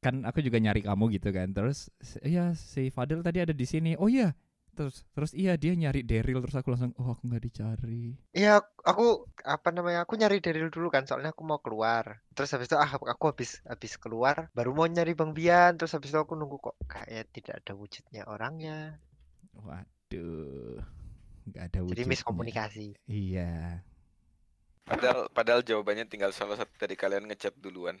kan aku juga nyari kamu gitu kan terus iya si Fadil tadi ada di sini oh iya terus terus iya dia nyari Daryl terus aku langsung oh aku nggak dicari Iya, aku apa namanya? Aku nyari Daryl dulu kan, soalnya aku mau keluar. Terus habis itu ah aku habis habis keluar, baru mau nyari Bang Bian. Terus habis itu aku nunggu kok kayak tidak ada wujudnya orangnya. waduh nggak ada wujudnya Jadi miskomunikasi. iya Padahal padahal jawabannya tinggal salah satu dari kalian ngechat duluan.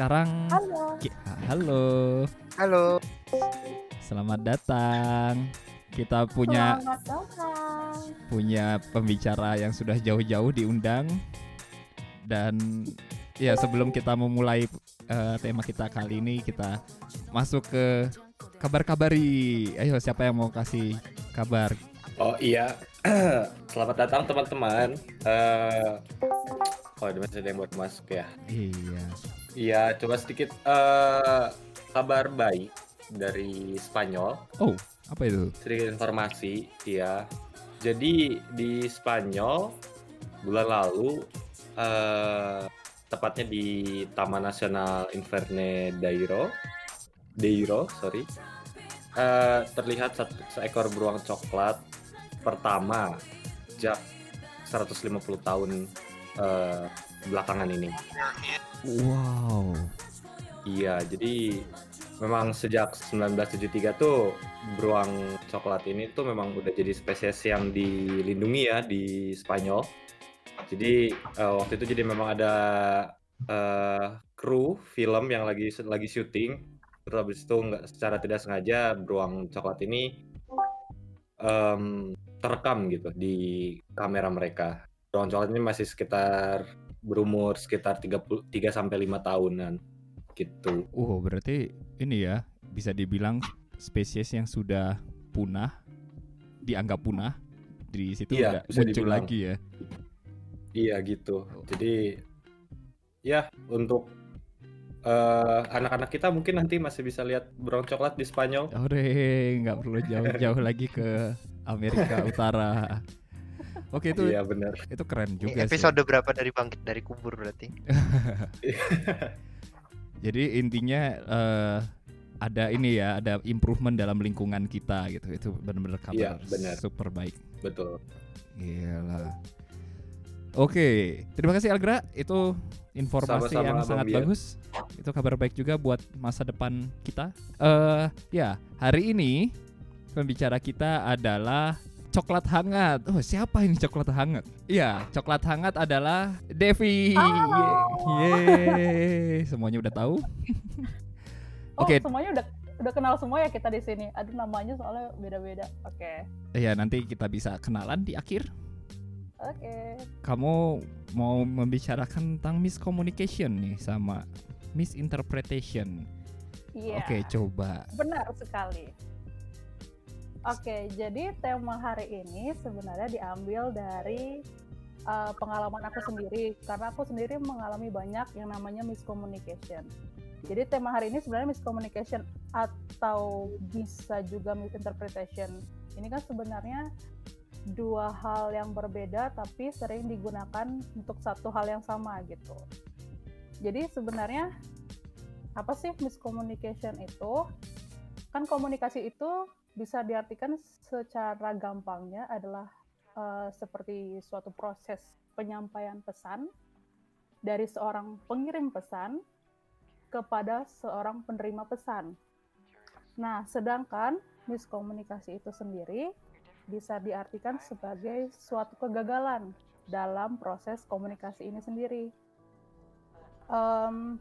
Sekarang Halo. halo Halo. selamat datang kita punya Selamat datang. punya pembicara yang sudah jauh-jauh diundang dan ya sebelum kita memulai eh, tema kita kali ini kita masuk ke kabar-kabari ayo siapa yang mau kasih kabar Oh iya, selamat datang teman-teman. Eh, oh, ada masih ada yang buat masuk ya. iya Iya, coba sedikit eh kabar baik dari Spanyol. oh apa itu Sedikit informasi, ya. Jadi di Spanyol bulan lalu, eh tepatnya di Taman Nasional Inverne Dairo, Deiro, sorry, eh terlihat satu, seekor beruang coklat pertama sejak 150 tahun eh, belakangan ini. wow Iya, jadi memang sejak 1973 tuh beruang coklat ini tuh memang udah jadi spesies yang dilindungi ya di Spanyol. Jadi eh, waktu itu jadi memang ada eh, kru film yang lagi lagi syuting, terus habis itu nggak secara tidak sengaja beruang coklat ini em, terekam gitu di kamera mereka. Coklat ini masih sekitar berumur sekitar 30 3 sampai 5 tahunan gitu. oh berarti ini ya bisa dibilang spesies yang sudah punah dianggap punah di situ Iya, bisa muncul dibilang. lagi ya Iya gitu. Jadi ya untuk eh, anak-anak kita mungkin nanti masih bisa lihat beruang coklat di Spanyol. Ore, nggak perlu jauh-jauh lagi ke Amerika Utara. Oke itu Iya benar. itu keren Ini juga sih. episode berapa dari bangkit dari kubur berarti? Jadi intinya eh, ada ini ya, ada improvement dalam lingkungan kita gitu. Itu benar-benar kabar Iya, benar. super baik. Betul. Gila. Oke, terima kasih Algra. Itu informasi Sama-sama, yang sangat Bian. bagus. Itu kabar baik juga buat masa depan kita. Eh, ya, hari ini pembicara kita adalah coklat hangat. Oh, siapa ini coklat hangat? Iya, coklat hangat adalah Devi. Yeay, semuanya udah tahu. Oh, Oke. semuanya udah udah kenal semua ya kita di sini. Aduh namanya soalnya beda-beda. Oke. Ya, nanti kita bisa kenalan di akhir. Oke. Kamu mau membicarakan tentang miscommunication nih sama misinterpretation. Iya. Oke, coba. Benar sekali. Oke, jadi tema hari ini sebenarnya diambil dari uh, pengalaman aku sendiri karena aku sendiri mengalami banyak yang namanya miscommunication. Jadi tema hari ini sebenarnya miscommunication atau bisa juga misinterpretation. Ini kan sebenarnya dua hal yang berbeda tapi sering digunakan untuk satu hal yang sama gitu. Jadi sebenarnya apa sih miscommunication itu? Kan komunikasi itu bisa diartikan secara gampangnya adalah eh, seperti suatu proses penyampaian pesan dari seorang pengirim pesan kepada seorang penerima pesan. Nah, sedangkan miskomunikasi itu sendiri bisa diartikan sebagai suatu kegagalan dalam proses komunikasi ini sendiri. Em,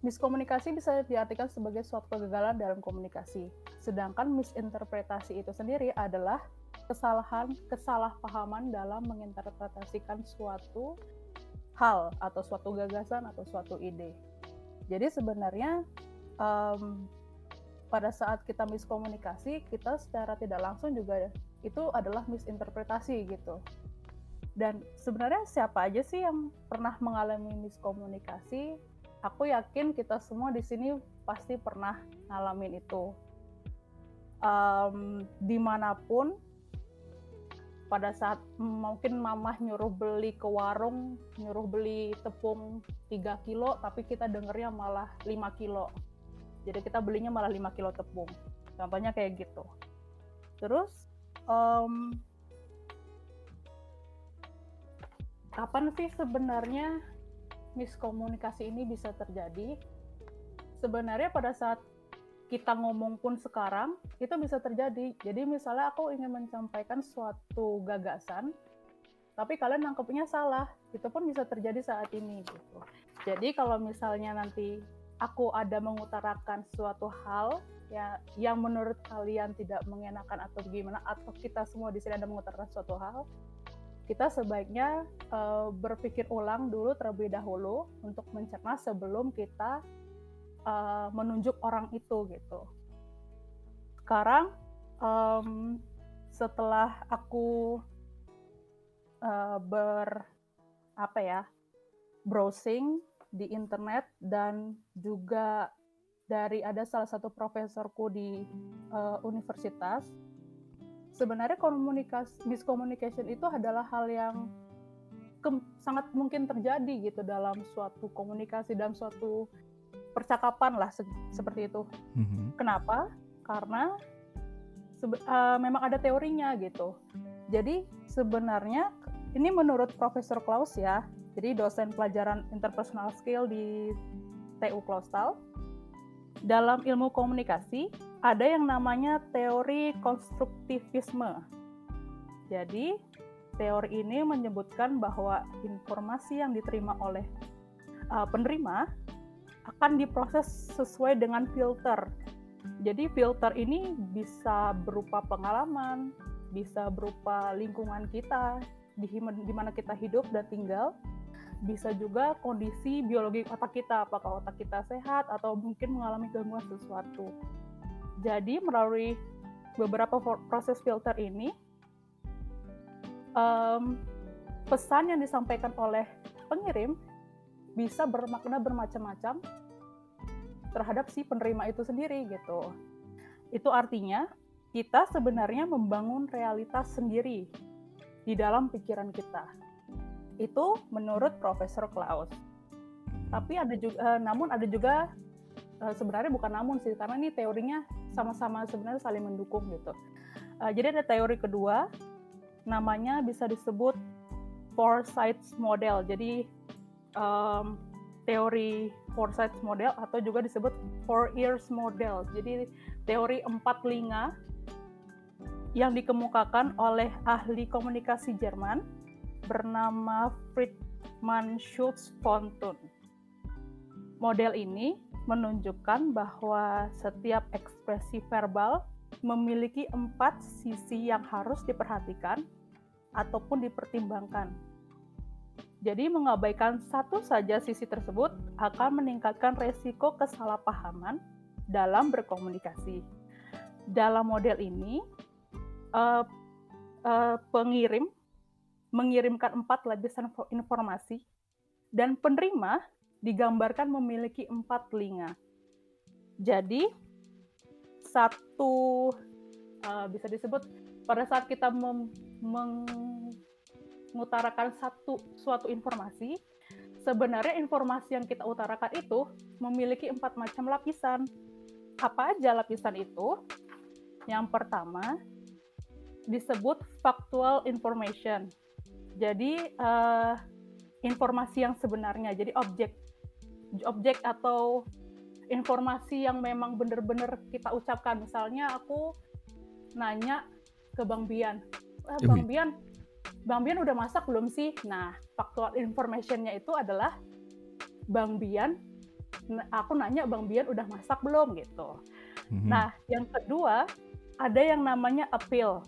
miskomunikasi bisa diartikan sebagai suatu kegagalan dalam komunikasi. Sedangkan misinterpretasi itu sendiri adalah kesalahan, kesalahpahaman dalam menginterpretasikan suatu hal atau suatu gagasan atau suatu ide. Jadi sebenarnya em, pada saat kita miskomunikasi, kita secara tidak langsung juga itu adalah misinterpretasi gitu. Dan sebenarnya siapa aja sih yang pernah mengalami miskomunikasi? Aku yakin kita semua di sini pasti pernah ngalamin itu. Em, di mana pun pada saat mungkin mamah nyuruh beli ke warung, nyuruh beli tepung 3 kilo, tapi kita dengernya malah 5 kilo. Jadi kita belinya malah 5 kilo tepung. Contohnya kayak gitu. Terus, em, kapan sih sebenarnya miskomunikasi ini bisa terjadi? Sebenarnya pada saat kita ngomong pun sekarang itu bisa terjadi. Jadi misalnya aku ingin menyampaikan suatu gagasan, tapi kalian nangkepnya salah, itu pun bisa terjadi saat ini gitu. Jadi kalau misalnya nanti aku ada mengutarakan suatu hal ya yang menurut kalian tidak mengenakan atau gimana atau kita semua di sini ada mengutarakan suatu hal, kita sebaiknya uh, berpikir ulang dulu terlebih dahulu untuk mencerna sebelum kita uh, menunjuk orang itu gitu. Sekarang um, setelah aku uh, ber apa ya browsing di internet dan juga dari ada salah satu profesorku di uh, universitas sebenarnya komunikasi miscommunication itu adalah hal yang sangat mungkin terjadi gitu dalam suatu komunikasi dalam suatu percakapan lah se seperti itu. Mm-hmm. Kenapa? Karena uh, memang ada teorinya gitu. Jadi sebenarnya ini menurut Profesor Klaus ya, jadi dosen pelajaran interpersonal skill di TU Clausthal. Dalam ilmu komunikasi ada yang namanya teori konstruktivisme. Jadi teori ini menyebutkan bahwa informasi yang diterima oleh uh, penerima akan diproses sesuai dengan filter. Jadi filter ini bisa berupa pengalaman, bisa berupa lingkungan kita, di, mana kita hidup dan tinggal, bisa juga kondisi biologi otak kita, apakah otak kita sehat atau mungkin mengalami gangguan sesuatu. Jadi melalui beberapa proses filter ini, um, pesan yang disampaikan oleh pengirim bisa bermakna bermacam-macam terhadap si penerima itu sendiri gitu. Itu artinya kita sebenarnya membangun realitas sendiri di dalam pikiran kita. Itu menurut Profesor Klaus. Tapi ada juga, uh, namun ada juga uh, sebenarnya bukan namun sih, karena ini teorinya sama-sama sebenarnya saling mendukung gitu. Uh, jadi ada teori kedua, namanya bisa disebut sides model. Jadi um, teori Forsyth model atau juga disebut four ears model. Jadi teori empat telinga yang dikemukakan oleh ahli komunikasi Jerman bernama Friedman Schultz von Thun. Model ini menunjukkan bahwa setiap ekspresi verbal memiliki empat sisi yang harus diperhatikan ataupun dipertimbangkan jadi mengabaikan satu saja sisi tersebut akan meningkatkan resiko kesalahpahaman dalam berkomunikasi. Dalam model ini, uh, uh, pengirim mengirimkan empat lapisan informasi dan penerima digambarkan memiliki empat telinga. Jadi satu uh, bisa disebut pada saat kita meng, mengutarakan satu suatu informasi, sebenarnya informasi yang kita utarakan itu memiliki empat macam lapisan. Apa aja lapisan itu? Yang pertama disebut factual information. Jadi uh, informasi yang sebenarnya, jadi objek objek atau informasi yang memang benar-benar kita ucapkan. Misalnya aku nanya ke Bang Bian, eh, Bang Bian, Bang Bian udah masak belum sih? Nah, faktual informationnya itu adalah Bang Bian, aku nanya Bang Bian udah masak belum gitu. Mm-hmm. Nah, yang kedua ada yang namanya appeal.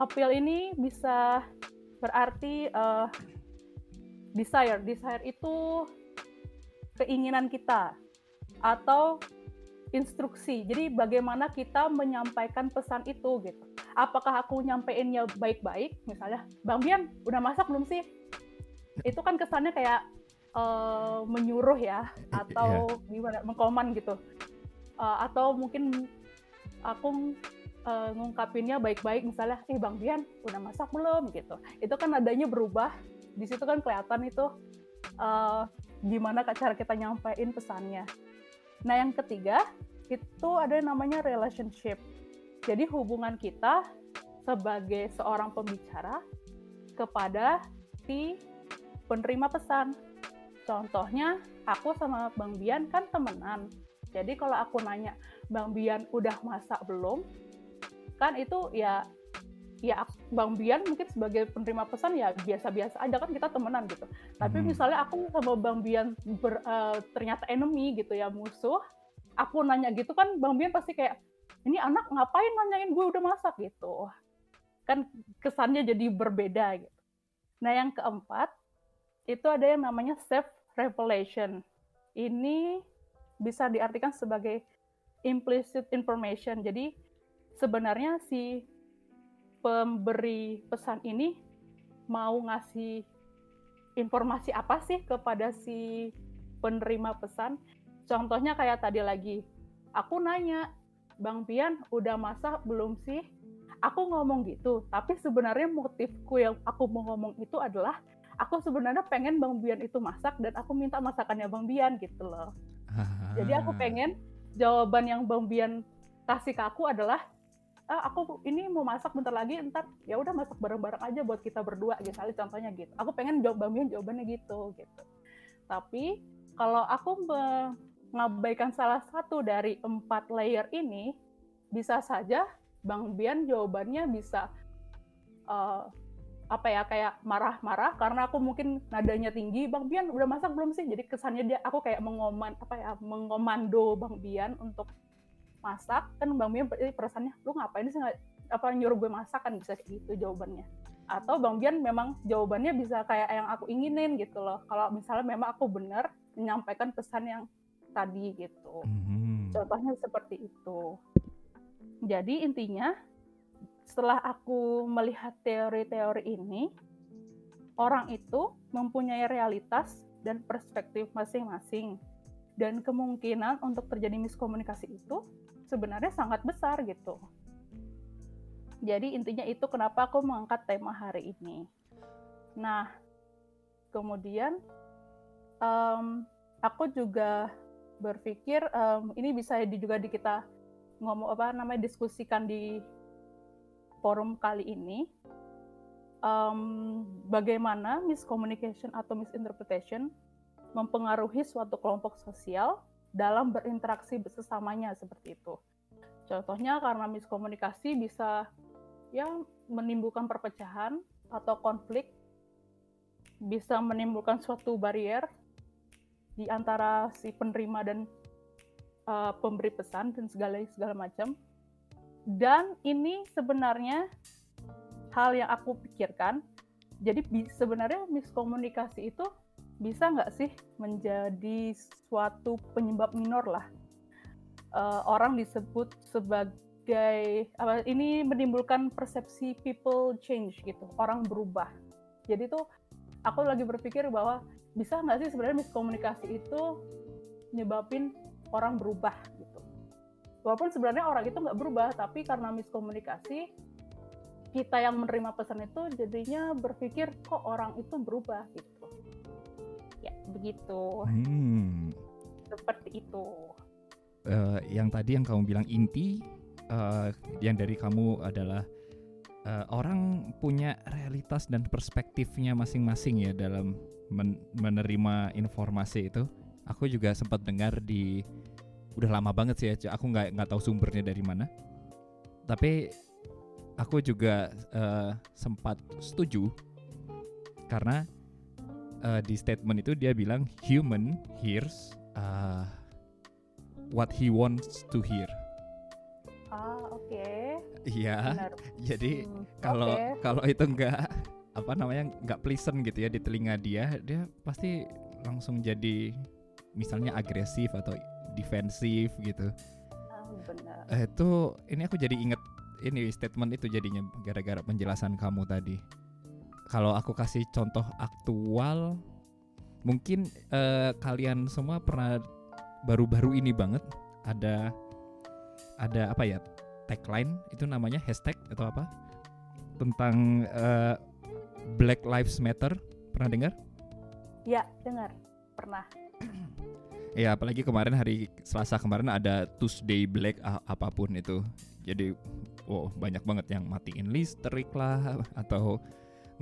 Appeal ini bisa berarti uh, desire. Desire itu keinginan kita atau instruksi. Jadi bagaimana kita menyampaikan pesan itu gitu apakah aku nyampeinnya baik-baik? Misalnya Bang Bian udah masak belum sih? Itu kan kesannya kayak uh, menyuruh ya atau yeah. gimana mengkoman gitu. Uh, atau mungkin aku eh, ngungkapinnya baik-baik misalnya eh Bang Bian udah masak belum? Gitu. Itu kan nadanya berubah. Di situ kan kelihatan itu eh, gimana cara kita nyampein pesannya. Nah yang ketiga itu ada yang namanya relationship jadi hubungan kita sebagai seorang pembicara kepada si penerima pesan contohnya aku sama Bang Bian kan temenan jadi kalau aku nanya Bang Bian udah masak belum? Kan itu ya ya Bang Bian mungkin sebagai penerima pesan ya biasa-biasa aja kan kita temenan gitu. Tapi Hmm. misalnya aku sama Bang Bian ber- eh, ternyata enemy gitu ya musuh, aku nanya gitu kan Bang Bian pasti kayak ini anak ngapain nanyain gue udah masak gitu. Kan kesannya jadi berbeda gitu. Nah, yang keempat itu ada yang namanya self revelation. Ini bisa diartikan sebagai implicit information. Jadi sebenarnya si pemberi pesan ini mau ngasih informasi apa sih kepada si penerima pesan? Contohnya kayak tadi lagi, aku nanya, Bang Pian udah masak belum sih? Aku ngomong gitu, tapi sebenarnya motifku yang aku mau ngomong itu adalah aku sebenarnya pengen Bang Bian itu masak dan aku minta masakannya Bang Bian gitu loh. Jadi aku Ah. pengen jawaban yang Bang Bian kasih ke aku adalah ah, aku ini mau masak bentar lagi ntar ya udah masak bareng-bareng aja buat kita berdua misalnya contohnya gitu. Aku pengen jawab Bang Bian jawabannya gitu gitu. Tapi kalau aku mengabaikan salah satu dari empat layer ini bisa saja Bang Bian jawabannya bisa eh, apa ya kayak marah-marah karena aku mungkin nadanya tinggi. Bang Bian udah masak belum sih? Jadi kesannya dia aku kayak mengoman apa ya mengomando Bang Bian untuk masak. Kan Bang Bian per- perasaannya lu ngapain sih apa nyuruh gue masak? Kan bisa kayak gitu jawabannya. Atau Bang Bian memang jawabannya bisa kayak yang aku inginin gitu loh. Kalau misalnya memang aku benar menyampaikan pesan yang tadi gitu Mhm. Contohnya seperti itu. Jadi intinya setelah aku melihat teori-teori ini, orang itu mempunyai realitas dan perspektif masing-masing. Dan kemungkinan untuk terjadi miskomunikasi itu sebenarnya sangat besar gitu. Jadi intinya itu kenapa aku mengangkat tema hari ini. Nah, kemudian em, aku juga berpikir em, ini bisa juga di kita ngomong apa namanya diskusikan di forum kali ini Em, bagaimana miscommunication atau misinterpretation mempengaruhi suatu kelompok sosial dalam berinteraksi sesamanya seperti itu. Contohnya karena miskomunikasi bisa ya menimbulkan perpecahan atau konflik, bisa menimbulkan suatu barrier di antara si penerima dan uh, pemberi pesan dan segala segala macam. Dan ini sebenarnya hal yang aku pikirkan. Jadi sebenarnya miskomunikasi itu bisa nggak sih menjadi suatu penyebab minor lah. Uh, orang disebut sebagai apa ini menimbulkan persepsi people change gitu, orang berubah. Jadi tuh aku lagi berpikir bahwa bisa nggak sih sebenarnya miskomunikasi itu nyebabin orang berubah gitu. Walaupun sebenarnya orang itu nggak berubah, tapi karena miskomunikasi kita yang menerima pesan itu jadinya berpikir kok orang itu berubah gitu. Ya begitu, Hmm. seperti itu. Eh, yang tadi yang kamu bilang inti, eh, yang dari kamu adalah eh, orang punya realitas dan perspektifnya masing-masing ya dalam men- menerima informasi itu. Aku juga sempat dengar di udah lama banget sih ya, aku nggak nggak tahu sumbernya dari mana. Tapi aku juga eh, sempat setuju karena eh, di statement itu dia bilang human hears uh, what he wants to hear. Iya, benar. jadi Hmm, kalau oke. kalau itu enggak apa namanya nggak pleasant gitu ya di telinga dia, dia pasti langsung jadi misalnya agresif atau defensif gitu. Ah, benar. Eh, itu ini aku jadi inget ini statement itu jadinya gara-gara penjelasan kamu tadi. Kalau aku kasih contoh aktual, mungkin eh, kalian semua pernah baru-baru ini banget ada ada apa ya tagline itu namanya hashtag atau apa tentang eh, Black Lives Matter pernah dengar? Ya, dengar. Pernah. Ya apalagi kemarin hari Selasa kemarin ada Tuesday Black a- apa pun itu. Jadi wow banyak banget yang matiin listrik lah atau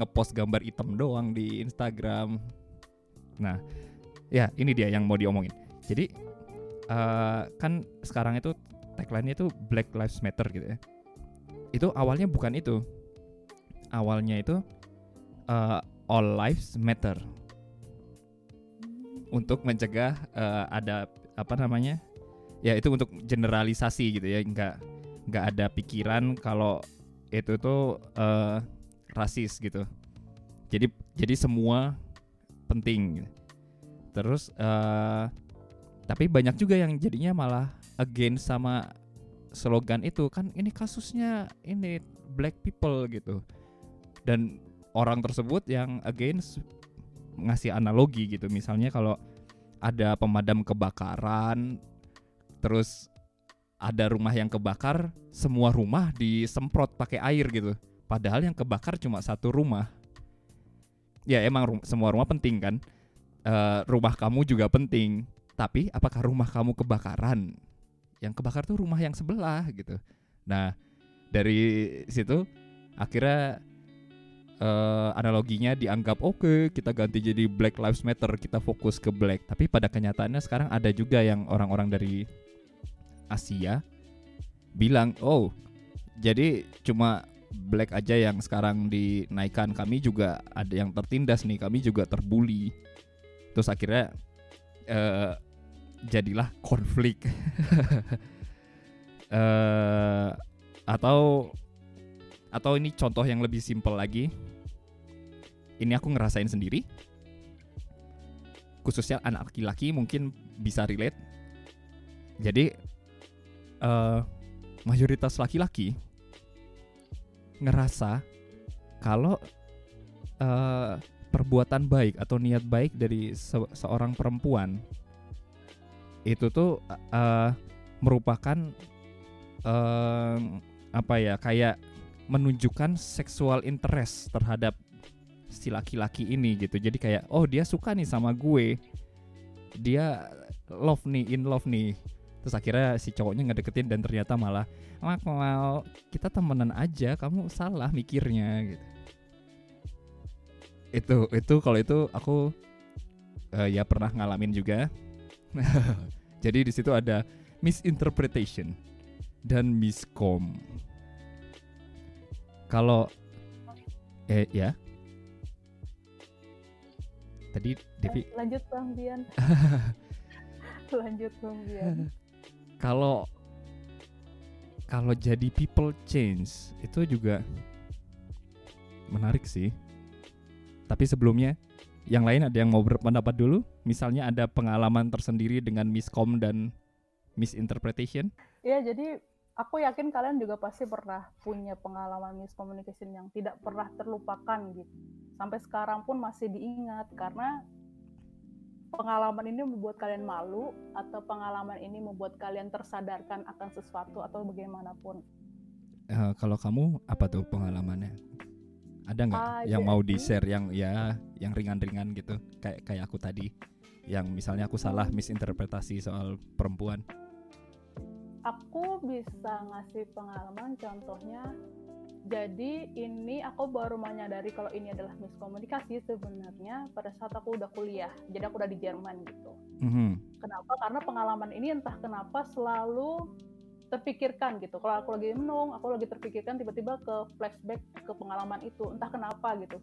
ngepost gambar hitam doang di Instagram. Nah, ya ini dia yang mau diomongin. Jadi eh, kan sekarang itu tagline-nya itu Black Lives Matter gitu ya. Itu awalnya bukan itu. Awalnya itu eh, All Lives Matter untuk mencegah eh, ada apa namanya ya itu untuk generalisasi gitu ya nggak nggak ada pikiran kalau itu tuh eh, rasis gitu jadi jadi semua penting terus eh, tapi banyak juga yang jadinya malah against sama slogan itu kan ini kasusnya ini black people gitu. Dan orang tersebut yang against ngasih analogi gitu. Misalnya kalau ada pemadam kebakaran terus ada rumah yang kebakar semua rumah disemprot pakai air gitu. Padahal yang kebakar cuma satu rumah. Ya emang semua rumah penting kan? Eh, rumah kamu juga penting. Tapi apakah rumah kamu kebakaran yang kebakar tuh rumah yang sebelah gitu. Nah dari situ akhirnya eh, analoginya dianggap oke kita ganti jadi Black Lives Matter kita fokus ke black. Tapi pada kenyataannya sekarang ada juga yang orang-orang dari Asia bilang oh jadi cuma black aja yang sekarang dinaikkan. Kami juga ada yang tertindas nih kami juga terbully. Terus akhirnya eh, jadilah konflik. Eh atau atau ini contoh yang lebih simpel lagi. Ini aku ngerasain sendiri. Khususnya anak laki-laki mungkin bisa relate. Jadi eh mayoritas laki-laki ngerasa kalau eh perbuatan baik atau niat baik dari se- seorang perempuan itu tuh eh merupakan eh apa ya kayak menunjukkan seksual interest terhadap si laki-laki ini gitu. Jadi kayak oh dia suka nih sama gue. Dia love nih, in love nih. Terus akhirnya si cowoknya ngedeketin dan ternyata malah "Mak, mau kita temenan aja, kamu salah mikirnya gitu. Itu itu kalau itu aku eh, ya pernah ngalamin juga. Jadi di situ ada misinterpretation dan miscom. Kalau eh ya. Tadi Devi Lanjut Bang Bian. Lanjut Bang Bian. kalau kalau jadi people change itu juga menarik sih. Tapi sebelumnya yang lain ada yang mau berpendapat dulu? Misalnya ada pengalaman tersendiri dengan miscom dan misinterpretation? Ya, jadi aku yakin kalian juga pasti pernah punya pengalaman miscommunication yang tidak pernah terlupakan gitu. Sampai sekarang pun masih diingat karena pengalaman ini membuat kalian malu atau pengalaman ini membuat kalian tersadarkan akan sesuatu atau bagaimanapun. Eh, kalau kamu apa tuh pengalamannya? Ada nggak Ah, yang mau di jadi- share yang ya yang ringan-ringan gitu kayak kayak aku tadi yang misalnya aku salah misinterpretasi soal perempuan. Aku bisa ngasih pengalaman contohnya jadi ini aku baru menyadari kalau ini adalah miskomunikasi sebenarnya pada saat aku udah kuliah. Jadi aku udah di Jerman gitu. Mhm. Kenapa? Karena pengalaman ini entah kenapa selalu terpikirkan gitu. Kalau aku lagi menung, aku lagi terpikirkan tiba-tiba ke flashback ke pengalaman itu. Entah kenapa gitu.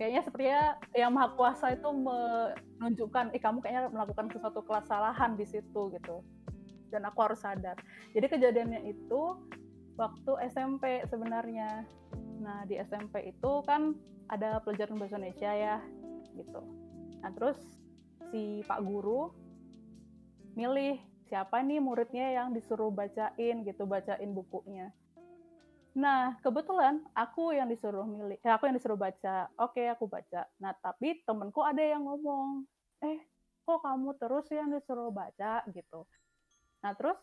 Kayaknya sepertinya yang maha kuasa itu menunjukkan, eh kamu kayaknya melakukan sesuatu kesalahan di situ gitu. Dan aku harus sadar. Jadi kejadiannya itu waktu SMP sebenarnya. Nah di SMP itu kan ada pelajaran bahasa Indonesia ya gitu. Nah terus si Pak Guru milih siapa nih muridnya yang disuruh bacain gitu, bacain bukunya. Nah, kebetulan aku yang disuruh milih, eh, aku yang disuruh baca. Oke, aku baca. Nah, tapi temenku ada yang ngomong, eh, kok kamu terus yang disuruh baca gitu. Nah, terus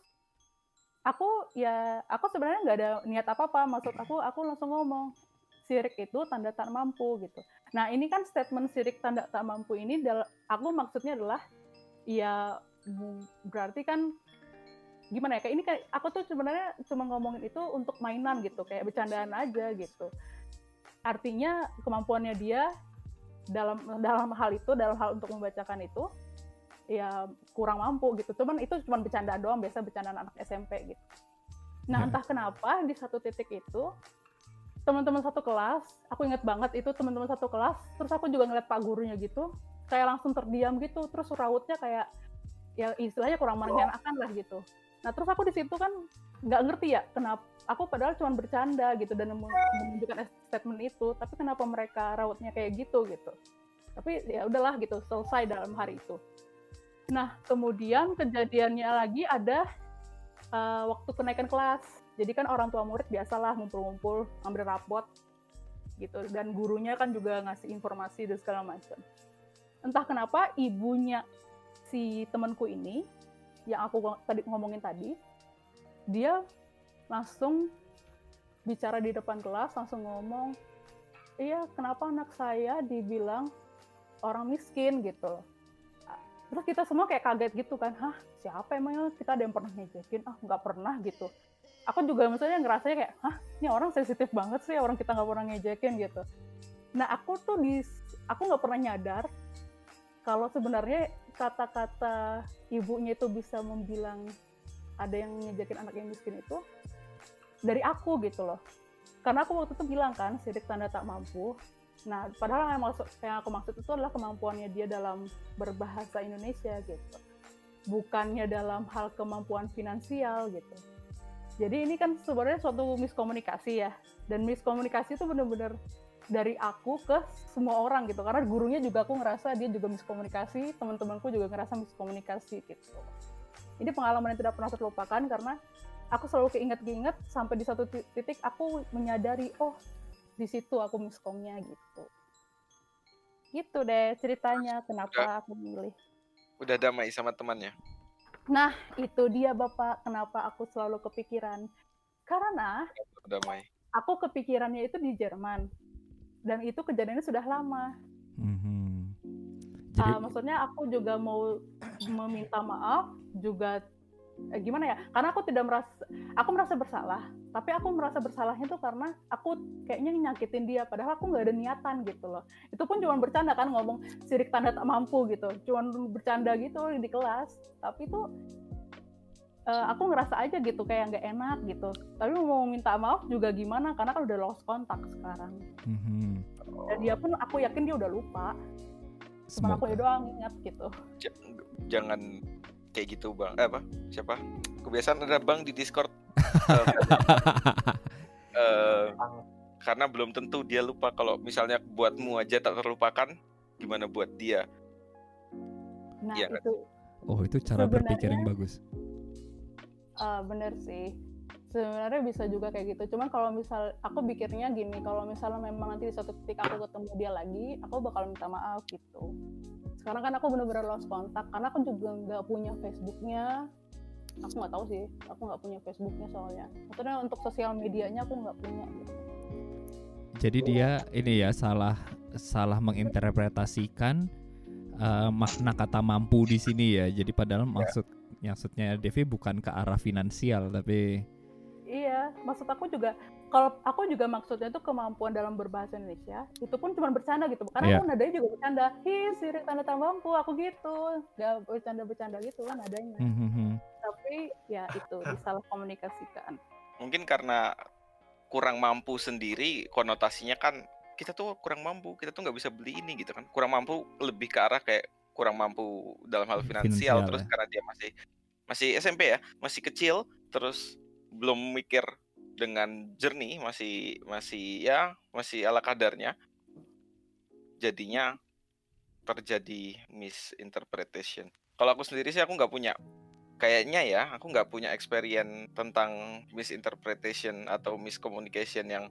aku ya aku sebenarnya nggak ada niat apa apa maksud aku aku langsung ngomong sirik itu tanda tak mampu gitu nah ini kan statement sirik tanda tak mampu ini aku maksudnya adalah ya berarti kan gimana ya kayak ini kayak aku tuh sebenarnya cuma ngomongin itu untuk mainan gitu kayak bercandaan aja gitu. Artinya kemampuannya dia dalam dalam hal itu dalam hal untuk membacakan itu ya kurang mampu gitu. Cuman itu cuma bercandaan doang biasa bercandaan anak SMP gitu. Nah entah kenapa di satu titik itu teman-teman satu kelas aku inget banget itu teman-teman satu kelas terus aku juga ngeliat pak gurunya gitu kayak langsung terdiam gitu terus rautnya kayak ya istilahnya kurang menyenangkan lah gitu nah terus aku di situ kan nggak ngerti ya kenapa aku padahal cuma bercanda gitu dan menunjukkan statement itu tapi kenapa mereka rautnya kayak gitu gitu. Tapi ya udahlah gitu selesai dalam hari itu. Nah kemudian kejadiannya lagi ada eh, waktu kenaikan kelas. Jadi kan orang tua murid biasalah ngumpul-ngumpul ambil rapot gitu. Dan gurunya kan juga ngasih informasi dan segala macam. Entah kenapa ibunya si temanku ini yang aku tadi ngomongin tadi dia langsung bicara di depan kelas langsung ngomong iya kenapa anak saya dibilang orang miskin gitu. Terus kita semua kayak kaget gitu kan hah siapa emangnya kita ada yang pernah ngejekin. Ah nggak pernah gitu. Aku juga misalnya ngerasanya kayak hah ini orang sensitif banget sih orang kita nggak pernah ngejekin gitu. Nah aku tuh di aku nggak pernah nyadar kalau sebenarnya kata-kata ibunya itu bisa membilang ada yang ngejekin anak yang miskin itu dari aku gitu loh. Karena aku waktu itu bilang kan sidik tanda tak mampu. Nah padahal yang, maksud, yang aku maksud itu adalah kemampuannya dia dalam berbahasa Indonesia gitu. Bukannya dalam hal kemampuan finansial gitu. Jadi ini kan sebenarnya suatu miskomunikasi ya. Dan miskomunikasi itu benar-benar dari aku ke semua orang gitu. Karena gurunya juga aku ngerasa dia juga miskomunikasi teman-temanku juga ngerasa miskomunikasi gitu. Ini pengalaman yang tidak pernah terlupakan karena aku selalu keinget-keinget sampai di satu ti- titik aku menyadari oh di situ aku miskomnya gitu. Gitu deh ceritanya kenapa aku milih. Udah damai sama temannya. nah itu dia bapak kenapa aku selalu kepikiran. Karena Udah damai. aku kepikirannya itu di Jerman dan itu kejadiannya sudah lama Mhm. Jadi Ah, maksudnya aku juga mau meminta maaf juga eh, gimana ya karena aku tidak merasa aku merasa bersalah tapi aku merasa bersalahnya tuh karena aku kayaknya nyakitin dia padahal aku nggak ada niatan gitu loh itu pun cuma bercanda kan ngomong sirik tanda tak mampu gitu cuma bercanda gitu di kelas tapi tuh eh, aku ngerasa aja gitu kayak nggak enak gitu tapi mau minta maaf juga gimana karena kan udah lost kontak sekarang mhm. dan dia pun aku yakin dia udah lupa cuma aku semoga doang ingat gitu J- jangan kayak gitu bang. Eh apa? Siapa? Kebiasaan ada bang di Discord. Eh, eh, karena belum tentu dia lupa kalau misalnya buatmu aja tak terlupakan, gimana buat dia? nah Iya kan? itu oh itu cara berpikir yang bagus Uh, bener sih. Sebenarnya bisa juga kayak gitu. Cuman kalau misal aku pikirnya gini kalau misalnya memang nanti di suatu titik aku ketemu dia lagi aku bakal minta maaf gitu. Sekarang kan aku bener-bener lost kontak karena aku juga nggak punya Facebooknya. Aku nggak tahu sih aku nggak punya Facebooknya soalnya. Maksudnya untuk sosial medianya aku nggak punya gitu. jadi dia ini ya salah salah menginterpretasikan eh, makna kata mampu di sini ya. Jadi padahal maksud maksudnya Devi bukan ke arah finansial tapi Iya, maksud aku juga kalau aku juga maksudnya itu kemampuan dalam berbahasa Indonesia itu pun cuma bercanda gitu karena Iya. aku nadanya juga bercanda hi sirik tanda tak mampu aku gitu nggak bercanda-bercanda gitu kan nadanya Mhm. tapi ya itu disalah komunikasikan Mungkin karena kurang mampu sendiri, konotasinya kan kita tuh kurang mampu, kita tuh nggak bisa beli ini gitu kan. Kurang mampu lebih ke arah kayak kurang mampu dalam hal finansial, Finansial, terus ya. karena dia masih masih SMP ya, masih kecil, terus belum mikir dengan jernih, masih masih ya masih ala kadarnya. Jadinya terjadi misinterpretation. Kalau aku sendiri sih aku nggak punya kayaknya ya aku nggak punya experience tentang misinterpretation atau miscommunication yang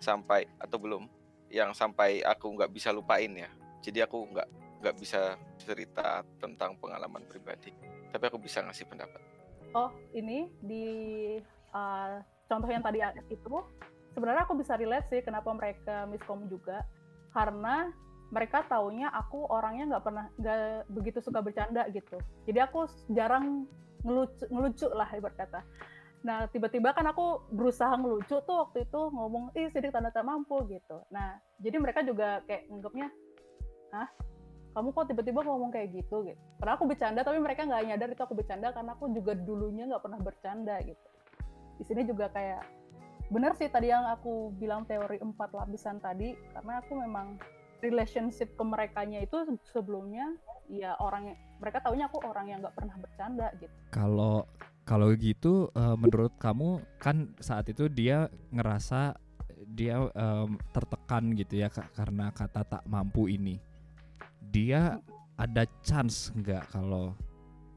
sampai atau belum yang sampai aku nggak bisa lupain ya jadi aku nggak nggak bisa cerita tentang pengalaman pribadi tapi aku bisa ngasih pendapat. Oh ini di uh, contoh yang tadi itu sebenarnya aku bisa relate sih kenapa mereka miskom juga karena mereka taunya aku orangnya nggak pernah nggak begitu suka bercanda gitu. Jadi aku jarang ngelucu ngelucu lah ibarat nah tiba-tiba kan aku berusaha ngelucu tuh waktu itu ngomong ih sidik tanda tak mampu gitu. Nah jadi mereka juga kayak nganggapnya ah kamu kok tiba-tiba ngomong kayak gitu gitu karena aku bercanda tapi mereka nggak nyadar itu aku bercanda karena aku juga dulunya nggak pernah bercanda gitu di sini juga kayak benar sih tadi yang aku bilang teori empat lapisan tadi karena aku memang relationship ke mereka itu sebelumnya ya orang mereka taunya aku orang yang nggak pernah bercanda gitu. Kalau kalau gitu uh, menurut kamu kan saat itu dia ngerasa dia um, tertekan gitu ya karena kata tak mampu ini. Dia ada chance nggak kalau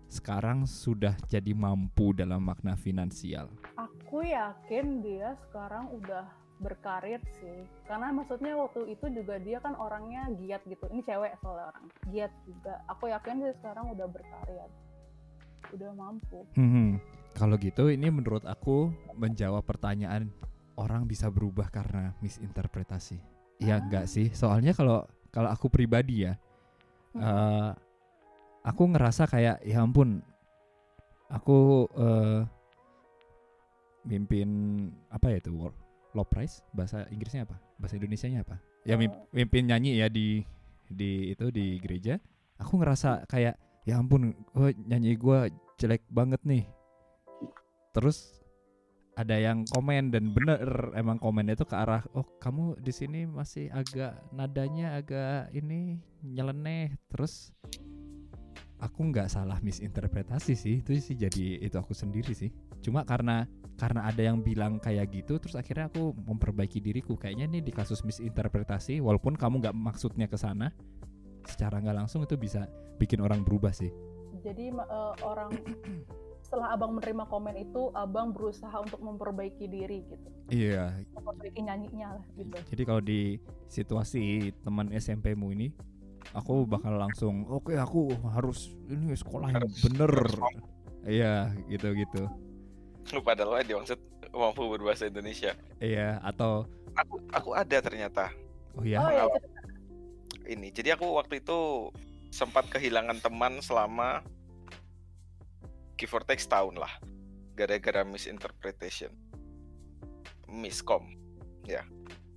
sekarang sudah jadi mampu dalam makna finansial? Aku yakin dia sekarang udah berkarir sih. Karena maksudnya waktu itu juga dia kan orangnya giat gitu. Ini cewek soalnya orang. Giat juga. Aku yakin dia sekarang udah berkarir. Udah mampu. Hmm, kalau gitu ini menurut aku menjawab pertanyaan orang bisa berubah karena misinterpretasi. Ya ah. enggak sih? Soalnya kalau kalau aku pribadi ya hmm. uh, aku ngerasa kayak ya ampun aku uh, mimpin apa ya itu low price bahasa Inggrisnya apa? Bahasa Indonesianya apa? Ya oh. mimpin nyanyi ya di di itu di gereja. Aku ngerasa kayak ya ampun gue nyanyi gue jelek banget nih. Terus ada yang komen dan bener emang komen itu ke arah oh kamu di sini masih agak nadanya agak ini nyeleneh. Terus aku nggak salah misinterpretasi sih itu sih jadi itu aku sendiri sih. Cuma karena karena ada yang bilang kayak gitu terus akhirnya aku memperbaiki diriku. Kayaknya nih di kasus misinterpretasi walaupun kamu nggak maksudnya ke sana secara nggak langsung itu bisa bikin orang berubah sih. Jadi uh, orang setelah abang menerima komen itu abang berusaha untuk memperbaiki diri gitu. Iya. Memperbaiki nyanyinya lah gitu. Jadi kalau di situasi teman SMP mu ini aku bakal langsung oke okay, aku harus ini sekolah yang bener. Iya gitu gitu lu padahal dia maksud mampu berbahasa Indonesia. Iya atau aku aku ada ternyata. Oh ya oh, iya. ini jadi aku waktu itu sempat kehilangan teman selama give or take setahun lah gara-gara misinterpretation miskom ya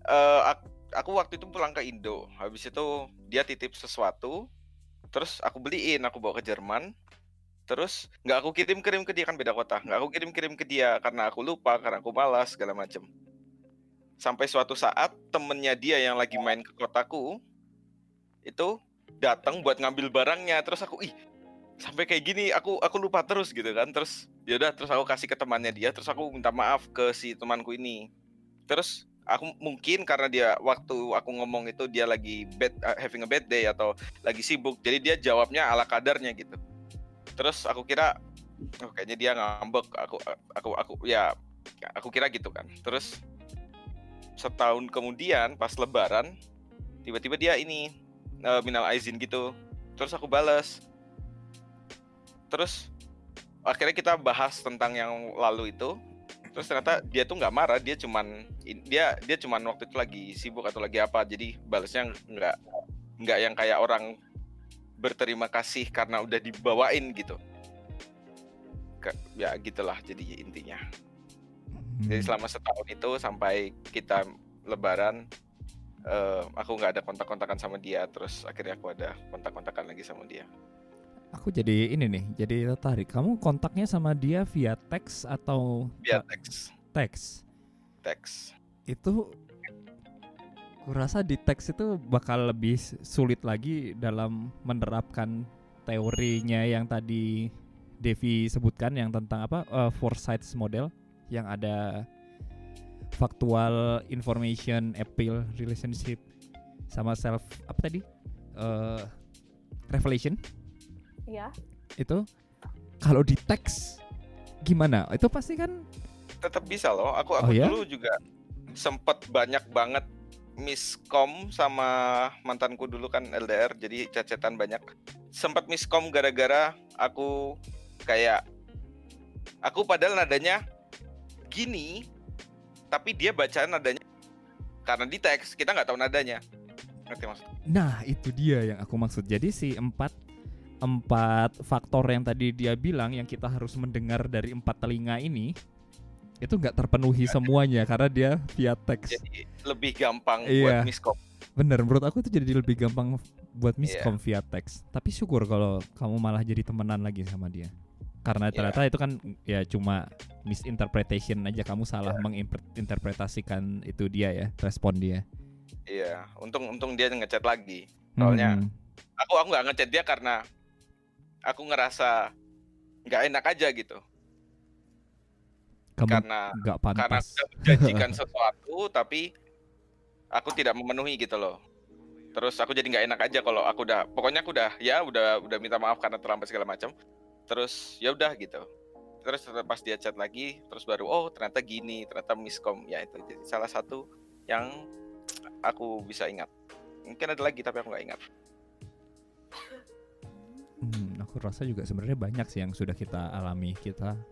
uh, aku, waktu itu pulang ke Indo habis itu dia titip sesuatu terus aku beliin aku bawa ke Jerman Terus nggak aku kirim-kirim ke dia kan beda kota. Nggak aku kirim-kirim ke dia karena aku lupa, karena aku malas segala macem. Sampai suatu saat temennya dia yang lagi main ke kotaku itu datang buat ngambil barangnya. Terus aku ih sampai kayak gini aku aku lupa terus gitu kan. Terus yaudah terus aku kasih ke temannya dia. Terus aku minta maaf ke si temanku ini. Terus aku mungkin karena dia waktu aku ngomong itu dia lagi bad uh, having a bad day atau lagi sibuk jadi dia jawabnya ala kadarnya gitu terus aku kira oh kayaknya dia ngambek aku aku aku ya aku kira gitu kan terus setahun kemudian pas lebaran tiba-tiba dia ini uh, minal aizin gitu terus aku balas terus akhirnya kita bahas tentang yang lalu itu. Terus ternyata dia tuh nggak marah dia cuman dia dia cuman waktu itu lagi sibuk atau lagi apa jadi balasnya nggak nggak yang kayak orang berterima kasih karena udah dibawain gitu. Ke, ya gitulah jadi intinya. Hmm. jadi selama setahun itu sampai kita lebaran uh, aku nggak ada kontak-kontakan sama dia terus akhirnya aku ada kontak-kontakan lagi sama dia aku jadi ini nih jadi tertarik. Kamu kontaknya sama dia via teks atau via teks. teks? Teks. Itu Kurasa di teks itu bakal lebih sulit lagi dalam menerapkan teorinya yang tadi Devi sebutkan yang tentang apa uh, foresight model yang ada factual information appeal relationship sama self apa tadi? Uh, revelation iya itu kalau di teks gimana itu pasti kan tetap bisa loh aku aku oh, ya? dulu juga sempat banyak banget miskom sama mantanku dulu kan LDR jadi cacetan banyak sempat miskom gara-gara aku kayak Aku padahal nadanya gini, tapi dia bacaan nadanya karena di teks kita nggak tahu nadanya. Ngerti maksud? Nah, itu dia yang aku maksud. Jadi si empat empat faktor yang tadi dia bilang yang kita harus mendengar dari empat telinga ini itu nggak terpenuhi semuanya karena dia via teks. Jadi lebih gampang Iya. buat miskom. Bener, menurut aku itu jadi lebih gampang buat Iya. miskom via teks. Tapi syukur kalau kamu malah jadi temenan lagi sama dia. Karena Iya. ternyata itu kan ya cuma misinterpretation aja kamu salah Iya. menginterpretasikan itu dia ya, respon dia. Iya, untung untung dia ngechat lagi. Soalnya Hmm. aku aku nggak ngechat dia karena aku ngerasa nggak enak aja gitu. kamu Karena karena pantas. udah menjanjikan sesuatu tapi aku tidak memenuhi gitu loh. Terus aku jadi nggak enak aja kalau aku udah pokoknya aku udah ya udah udah minta maaf karena terlambat segala macam. Terus ya udah gitu. Terus pas dia chat lagi terus baru oh ternyata gini, ternyata miskom. Ya itu jadi salah satu yang aku bisa ingat. Mungkin ada lagi tapi aku nggak ingat. Aku rasa juga sebenarnya banyak sih yang sudah kita alami. Kita Iya.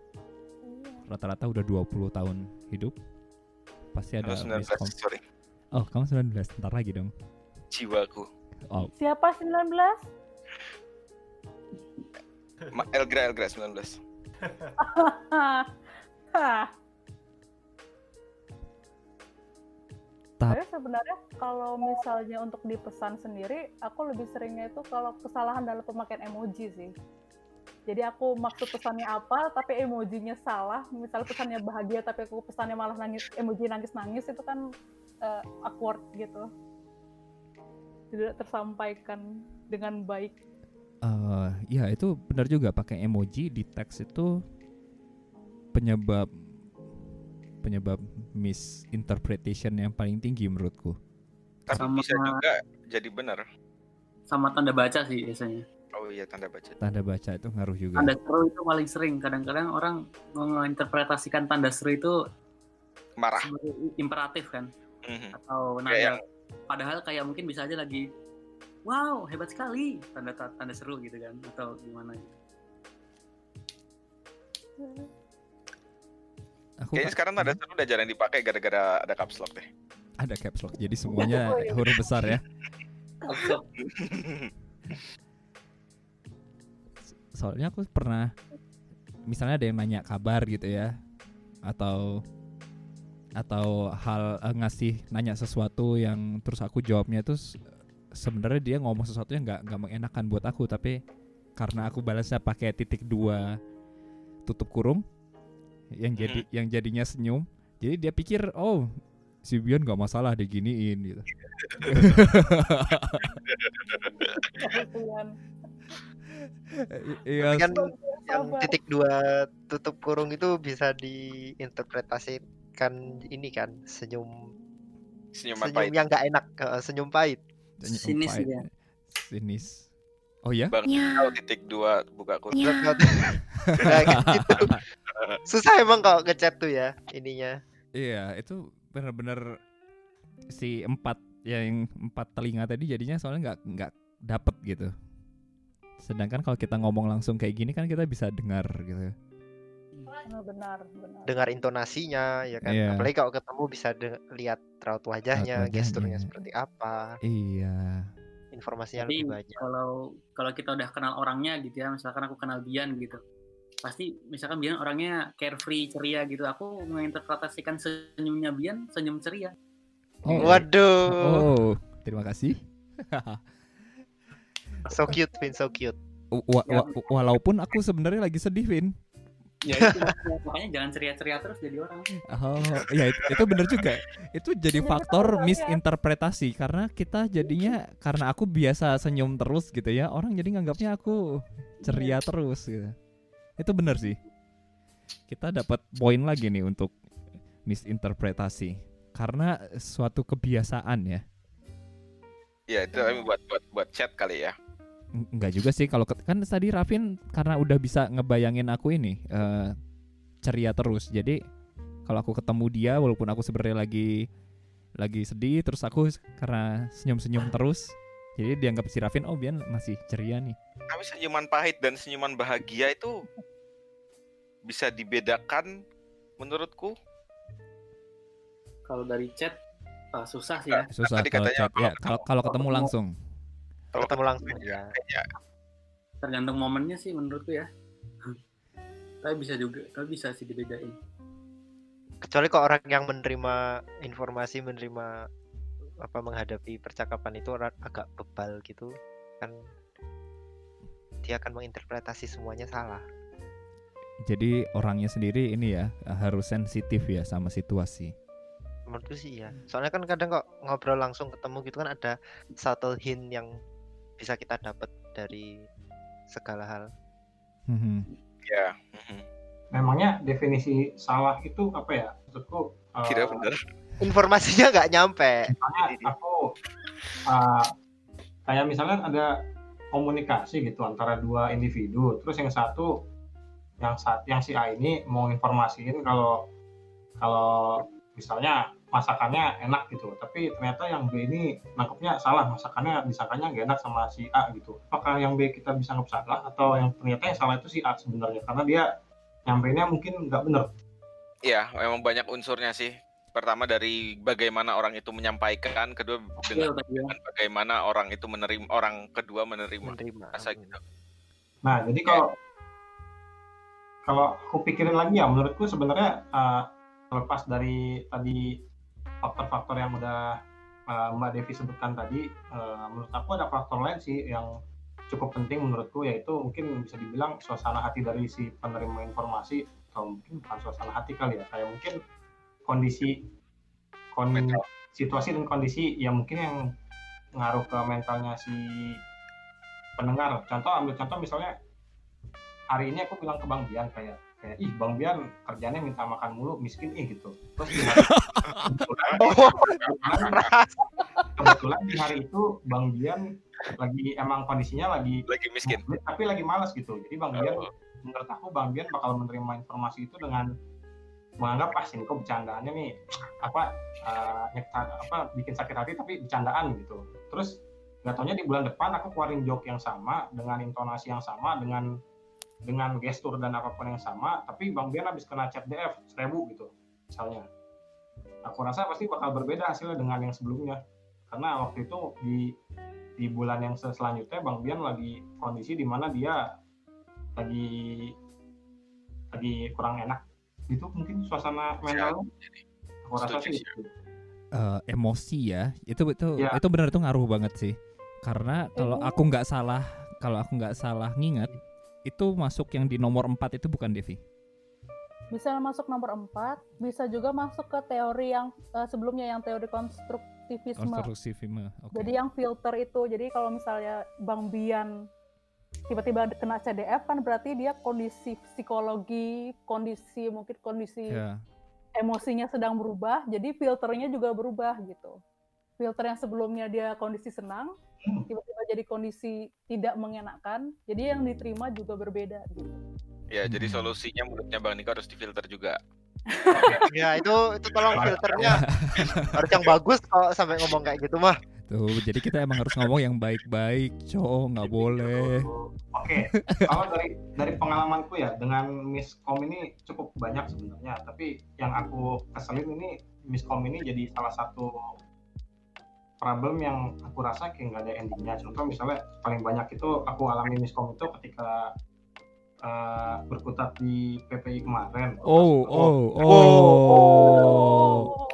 rata-rata udah 20 tahun hidup. Pasti ada Terus 19, miskom. sorry. Oh, kamu 19, ntar lagi dong. Jiwaku. Oh, Siapa 19? Ma- Elgra Elgra 19. Tapi sebenarnya kalau misalnya untuk dipesan sendiri, aku lebih seringnya itu kalau kesalahan dalam pemakaian emoji sih. Jadi aku maksud pesannya apa, tapi emojinya salah. Misalnya pesannya bahagia, tapi aku pesannya malah nangis, emoji nangis-nangis itu kan eh, awkward gitu. Tidak tersampaikan dengan baik. eh ya itu benar juga pakai emoji di teks itu penyebab penyebab misinterpretation yang paling tinggi menurutku. Tapi Sama- bisa juga jadi benar. sama tanda baca sih biasanya. Oh iya tanda baca. Tanda baca itu ngaruh juga. Tanda seru itu paling sering. Kadang-kadang orang menginterpretasikan tanda seru itu Marah. imperatif kan, Mhm. atau nada. yang Padahal kayak mungkin bisa aja lagi, wow hebat sekali, tanda tanda seru gitu kan, atau gimana gitu. Aku kayaknya sekarang tanda seru udah jarang dipakai gara-gara ada caps lock deh. ada caps lock. Jadi semuanya Oh, iya. huruf besar ya. Soalnya aku pernah misalnya ada yang nanya kabar gitu ya atau atau hal eh, ngasih nanya sesuatu yang terus aku jawabnya itu sebenarnya dia ngomong sesuatu yang nggak nggak mengenakan buat aku tapi karena aku balasnya pakai titik dua tutup kurung yang jadi yang jadinya senyum jadi dia pikir oh si Bion nggak masalah diginiin gitu. Iya kan yang titik dua tutup kurung itu bisa diinterpretasikan ini kan senyum. Senyuman senyum pahit. yang nggak enak senyum pahit. Senyum Sinis pahit. ya. sinis. Oh ya? Bang tahu titik dua buka kurung. Nah, kayak gitu. Susah emang kalau ngechat tuh ya ininya Iya, itu benar-benar si empat yang empat telinga tadi jadinya soalnya nggak nggak dapet gitu. Sedangkan kalau kita ngomong langsung kayak gini kan kita bisa dengar gitu. Benar, benar, benar. dengar intonasinya ya kan Iya. apalagi kalau ketemu bisa de- lihat raut wajahnya, wajahnya. gesturnya seperti apa Iya. informasinya Jadi lebih banyak kalau kalau kita udah kenal orangnya gitu ya, misalkan aku kenal Bian gitu, pasti misalkan Bian orangnya carefree ceria gitu, aku menginterpretasikan senyumnya Bian senyum ceria. Oh. waduh Oh, terima kasih. so cute Vin so cute Wa- wa- walaupun aku sebenarnya lagi sedih, Vin. Ya itu makanya- jangan ceria-ceria terus jadi orang. Oh, ya itu, itu bener juga. Itu jadi faktor ya. misinterpretasi karena kita jadinya karena aku biasa senyum terus gitu ya, orang jadi nganggapnya aku ceria terus gitu. Itu bener sih. Kita dapat poin lagi nih untuk misinterpretasi karena suatu kebiasaan ya. Ya itu buat buat buat chat kali ya. Enggak juga sih kalau kan tadi Rafin karena udah bisa ngebayangin aku ini eh, ceria terus. Jadi kalau aku ketemu dia walaupun aku sebenarnya lagi lagi sedih terus aku karena senyum-senyum terus jadi dianggap si Rafin oh Bian masih ceria nih. Tapi senyuman pahit dan senyuman bahagia itu bisa dibedakan menurutku Kalau dari chat eh, susah sih ya. Susah tadi kalau katanya chat ya. kalau Kalau ketemu ketemu- langsung. Kalau ketemu langsung ya. ya Tergantung momennya sih menurutku ya. Tapi bisa juga, tapi bisa sih dibedain. Kecuali kok orang yang menerima informasi, menerima apa menghadapi percakapan itu orang agak bebal gitu kan dia akan menginterpretasi semuanya salah. Jadi orangnya sendiri ini ya harus sensitif ya sama situasi. Menurutku sih ya. Soalnya kan kadang kok ngobrol langsung ketemu gitu kan ada subtle hint yang bisa kita dapat dari segala hal. Ya. Memangnya definisi salah itu apa ya? Maksudku eh, tidak benar Informasinya nggak nyampe. misalnya aku uh, kayak misalnya ada komunikasi gitu antara dua individu. Terus yang satu yang saat yang si A ini mau informasiin kalau kalau misalnya masakannya enak gitu. Tapi ternyata yang B ini nangkepnya salah masakannya disangkanya nggak enak sama si A gitu. Apakah yang B kita bisa anggap salah atau yang ternyata yang salah itu si A sebenarnya? Karena dia nyampeinnya mungkin nggak bener. Ya memang banyak unsurnya sih pertama dari bagaimana orang itu menyampaikan kedua Iya, dengan, tadi ya. dengan bagaimana orang itu menerima orang kedua menerima Menerima. rasa gitu Nah, jadi kalau kalau aku pikirin lagi ya, menurutku sebenarnya eh, terlepas dari tadi faktor-faktor yang udah eh, Mbak Devi sebutkan tadi, eh, menurut aku ada faktor lain sih yang cukup penting menurutku yaitu mungkin bisa dibilang suasana hati dari si penerima informasi atau mungkin bukan suasana hati kali ya, kayak mungkin kondisi kon Mental. situasi dan kondisi yang mungkin yang ngaruh ke mentalnya si pendengar. Contoh ambil contoh misalnya hari ini aku bilang ke Bang Bian kayak kayak ih Bang Bian kerjanya minta makan mulu miskin ih gitu. Terus di hari, kebetulan, kebetulan, kebetulan di hari itu Bang Bian lagi emang kondisinya lagi lagi miskin tapi lagi malas gitu. Jadi Bang Bian Oh. menurut aku Bang Bian bakal menerima informasi itu dengan menganggap ah ini kok bercandaannya nih apa nyekta- apa bikin sakit hati tapi bercandaan gitu. Terus nggak taunya di bulan depan aku keluarin joke yang sama dengan intonasi yang sama dengan dengan gestur dan apa pun yang sama tapi Bang Bian habis kena chat DF seribu gitu misalnya aku rasa pasti bakal berbeda hasilnya dengan yang sebelumnya karena waktu itu di di bulan yang sel- selanjutnya Bang Bian lagi kondisi di mana dia lagi lagi kurang enak gitu mungkin suasana mental aku rasa sih itu. Eh, emosi ya itu itu Ya. itu benar itu ngaruh banget sih. Karena kalau aku nggak salah kalau aku nggak salah nginget itu masuk yang di nomor 4 itu bukan Devi? Bisa masuk nomor 4, bisa juga masuk ke teori yang eh, sebelumnya yang teori konstruktivisme. konstruktivisme oke. Jadi yang filter itu, jadi kalau misalnya Bang Bian tiba-tiba kena CDF kan berarti dia kondisi psikologi, kondisi mungkin kondisi ya emosinya sedang berubah, jadi filternya juga berubah gitu. Filter yang sebelumnya dia kondisi senang, Hmm. tiba-tiba jadi kondisi tidak mengenakan, jadi yang diterima juga berbeda gitu. ya jadi Hmm. solusinya menurutnya bang Niko harus difilter juga Ya itu itu tolong filternya harus yang bagus kalau sampai ngomong kayak gitu mah. Tuh jadi kita emang harus ngomong yang baik-baik cowok nggak boleh Oke, kalau dari dari pengalamanku ya dengan miskom ini cukup banyak sebenarnya, tapi yang aku keselin ini miskom ini jadi salah satu problem yang aku rasa kayak nggak ada endingnya. Contoh misalnya paling banyak itu aku alami miskom itu ketika eh, berkutat di PPI kemarin. oh oh oh, Oh. Waduh. Akhirnya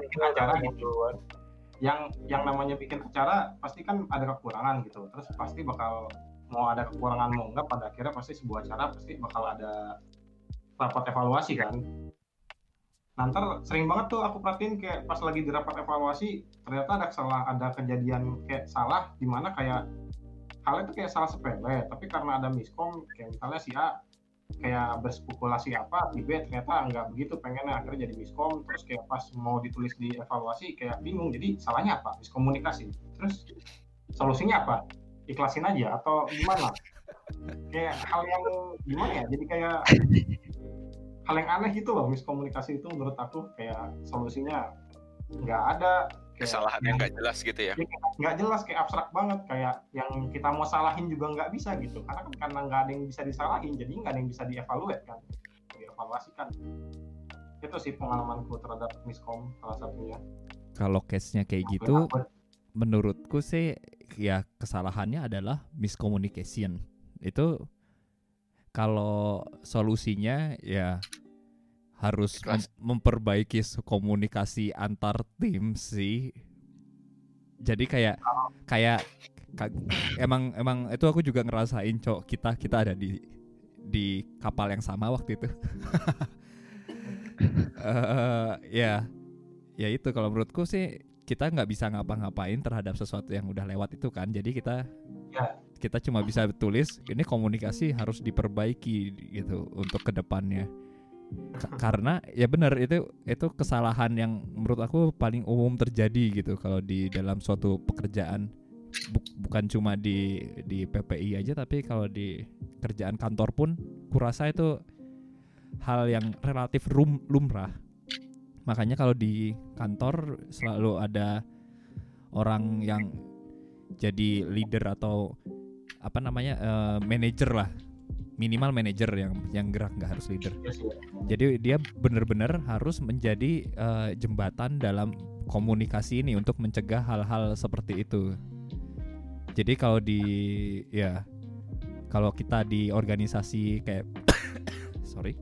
bikin acara gitu yang yang namanya bikin acara pasti kan ada kekurangan gitu. Terus pasti bakal mau ada kekurangan mau enggak pada akhirnya pasti sebuah acara pasti bakal ada rapat evaluasi kan. Nah ntar sering banget tuh aku perhatiin kayak pas lagi di rapat evaluasi ternyata ada salah ada kejadian kayak salah di mana kayak hal itu kayak salah sepele tapi karena ada miskom kayak misalnya si A kayak berspekulasi apa di B ternyata nggak begitu pengennya akhirnya jadi miskom terus kayak pas mau ditulis di evaluasi kayak bingung jadi salahnya apa? Miskomunikasi. Terus solusinya apa? Ikhlasin aja atau gimana? Kayak hal yang gimana ya? Jadi kayak hal yang aneh gitu loh miskomunikasi itu menurut aku kayak solusinya nggak ada kesalahannya nggak jelas gitu ya? nggak jelas kayak abstrak banget kayak yang kita mau salahin juga nggak bisa gitu. Karena kan karena nggak ada yang bisa disalahin jadi nggak ada yang bisa dievaluate kan dievaluasikan. Itu sih pengalamanku terhadap miskom salah satunya. Kalau case-nya kayak gitu, menurutku sih ya kesalahannya adalah miscommunication. Itu kalau solusinya ya harus mem- memperbaiki komunikasi antar tim sih. Jadi kayak kayak ka- emang emang itu aku juga ngerasain cok kita kita ada di di kapal yang sama waktu itu. Eh, ya ya itu kalau menurutku sih kita nggak bisa ngapa-ngapain terhadap sesuatu yang udah lewat itu kan jadi kita Ya. kita cuma bisa tulis ini komunikasi harus diperbaiki gitu untuk ke depannya karena ya benar itu itu kesalahan yang menurut aku paling umum terjadi gitu kalau di dalam suatu pekerjaan. Buk- bukan cuma di di PPI aja tapi kalau di kerjaan kantor pun kurasa itu hal yang relatif rum- lumrah. Makanya kalau di kantor selalu ada orang yang jadi leader atau apa namanya eh, manajer lah minimal manajer yang yang gerak nggak harus leader. Iya sih. jadi dia benar-benar harus menjadi eh, jembatan dalam komunikasi ini untuk mencegah hal-hal seperti itu. Jadi kalau di ya kalau kita di organisasi kayak sorry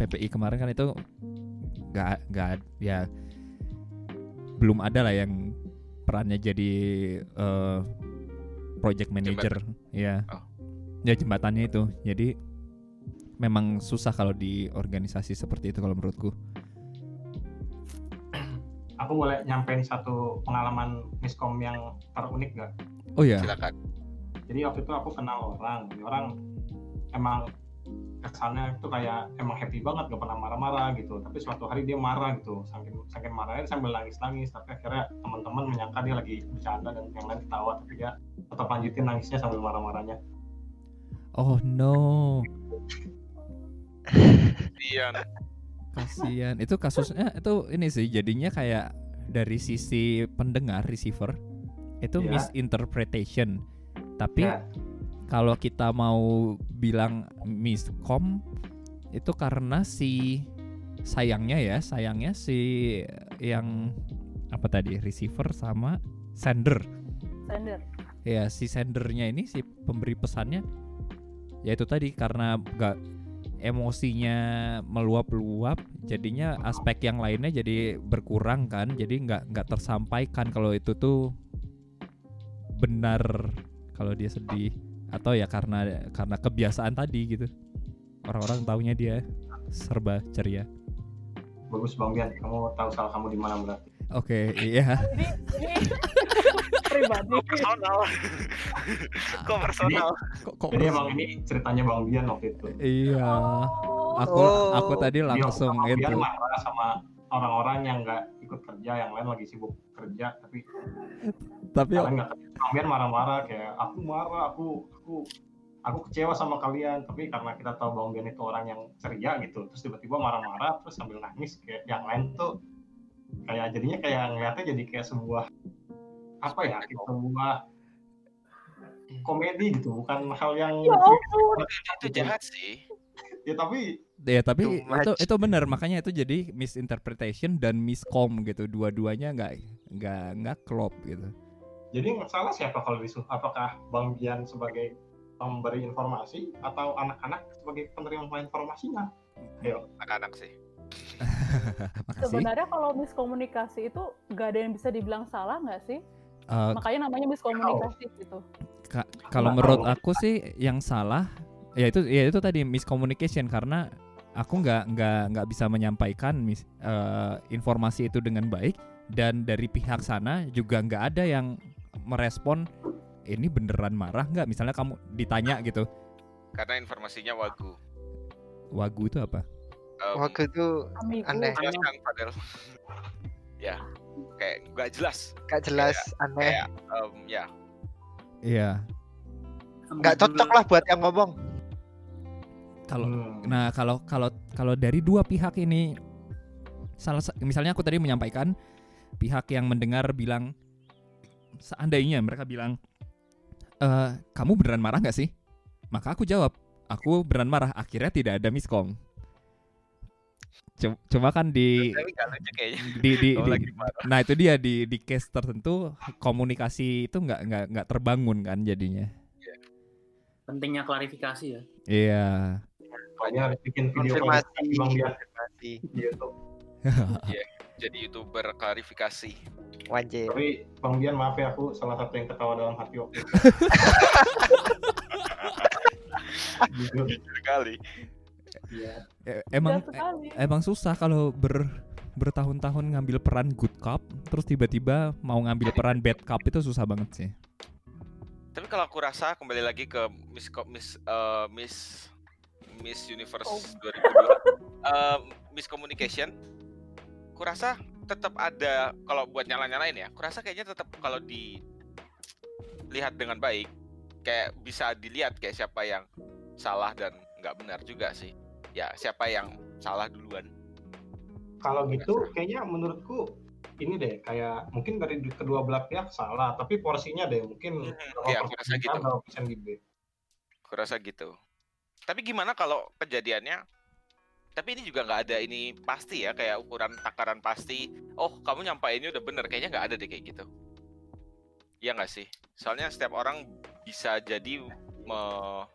PPI kemarin kan itu nggak nggak ya belum ada lah yang perannya jadi eh, project manager. Ya Oh. Ya jembatannya itu jadi memang susah kalau di organisasi seperti itu kalau menurutku aku boleh nyampein satu pengalaman miskom yang terunik gak? oh ya silakan Jadi waktu itu aku kenal orang, Ini orang emang kesannya itu kayak emang happy banget gak pernah marah-marah gitu. Tapi suatu hari dia marah gitu, saking saking marahnya sambil nangis-nangis. Tapi akhirnya teman-teman menyangka dia lagi bercanda dan yang lain ketawa, tapi dia tetap lanjutin nangisnya sambil marah-marahnya. Oh no Iya, kasihan itu kasusnya itu ini sih jadinya kayak dari sisi pendengar receiver itu Ya. misinterpretation tapi Ya. kalau kita mau bilang miskom itu karena si sayangnya ya sayangnya si yang apa tadi receiver sama sender Sender. ya si sendernya ini si pemberi pesannya ya itu tadi karena gak emosinya meluap-luap jadinya aspek yang lainnya jadi berkurang kan jadi nggak nggak tersampaikan kalau itu tuh benar kalau dia sedih atau ya karena karena kebiasaan tadi gitu. Orang-orang taunya dia serba ceria. Bagus Bang Bian, kamu tahu salah kamu di mana berarti. oke iya. Ini ini pribadi. kok personal kok personal kok kok Jadi emang ini ceritanya Bang Bian waktu itu. iya aku Oh. aku tadi langsung Bang itu Bian marah sama orang-orang yang nggak ikut kerja, yang lain lagi sibuk kerja, tapi tapi kalian nggak. Bang Bian marah-marah kayak aku marah, aku aku aku kecewa sama kalian, tapi karena kita tahu Bang Bian itu orang yang ceria gitu, terus tiba-tiba marah-marah terus sambil nangis kayak yang lain tuh kayak jadinya kayak ngeliatnya jadi kayak sebuah apa ya, kayak sebuah komedi gitu, bukan hal yang Ya ampun. itu jahat sih. Ya tapi Ya tapi itu itu benar makanya itu jadi misinterpretation dan miscom gitu. Dua-duanya nggak nggak nggak klop gitu. jadi nggak salah siapa kalau disuruh apakah Bang Bian sebagai pemberi informasi atau anak-anak sebagai penerima informasinya? Anak-anak sih. Makasih. Sebenarnya kalau miskomunikasi itu nggak ada yang bisa dibilang salah nggak sih? Eh, Makanya namanya miskomunikasi gitu. ka- kalau Nggak menurut aku sih yang salah ya itu ya itu tadi miscommunication karena aku nggak nggak nggak bisa menyampaikan mis, eh, informasi itu dengan baik dan dari pihak sana juga nggak ada yang merespon ini beneran marah nggak misalnya kamu ditanya gitu karena informasinya wagu wagu itu apa Em, Waktu itu Amigo. Aneh. Ya kayak nggak jelas. Gak jelas, aneh, kayak em, ya. Iya. Nggak cocok lah buat yang ngomong. kalau Hmm. Nah, kalau kalau kalau dari dua pihak ini salah sa- misalnya aku tadi menyampaikan pihak yang mendengar bilang seandainya mereka bilang eh kamu beneran marah nggak sih? Maka aku jawab aku beneran marah akhirnya tidak ada miskom Cuma kan di di di, di- nah itu dia di di case tertentu komunikasi itu nggak nggak nggak terbangun kan jadinya. Pentingnya klarifikasi ya. Iya. Makanya harus bikin video konfirmasi. Bang konfirmasi. Di YouTube. Jadi youtuber klarifikasi. wanjir Tapi Bang Bian maaf ya aku salah satu yang ketawa dalam hati waktu itu. Jujur. Iya. E- emang e- emang susah kalau ber bertahun-tahun ngambil peran good cop terus tiba-tiba mau ngambil peran bad cop itu susah banget sih Tapi kalau aku rasa kembali lagi ke Miss Miss eh, Miss Miss Universe Oh. 2002 eh, Miss Communication kurasa tetap ada kalau buat nyala-nyalain ya kurasa kayaknya tetap kalau dilihat dengan baik kayak bisa dilihat kayak siapa yang salah dan nggak benar juga sih ya siapa yang salah duluan? Kalau gitu kayaknya menurutku ini deh kayak mungkin dari kedua belah pihak salah tapi porsinya deh mungkin Mhm, berapa iya, aku persen rasa A, gitu. persen B. kurasa gitu. Tapi gimana kalau kejadiannya? Tapi ini juga nggak ada ini pasti ya kayak ukuran takaran pasti oh kamu nyampainnya udah bener. Kayaknya nggak ada deh kayak gitu. Iya nggak sih? Soalnya setiap orang bisa jadi me-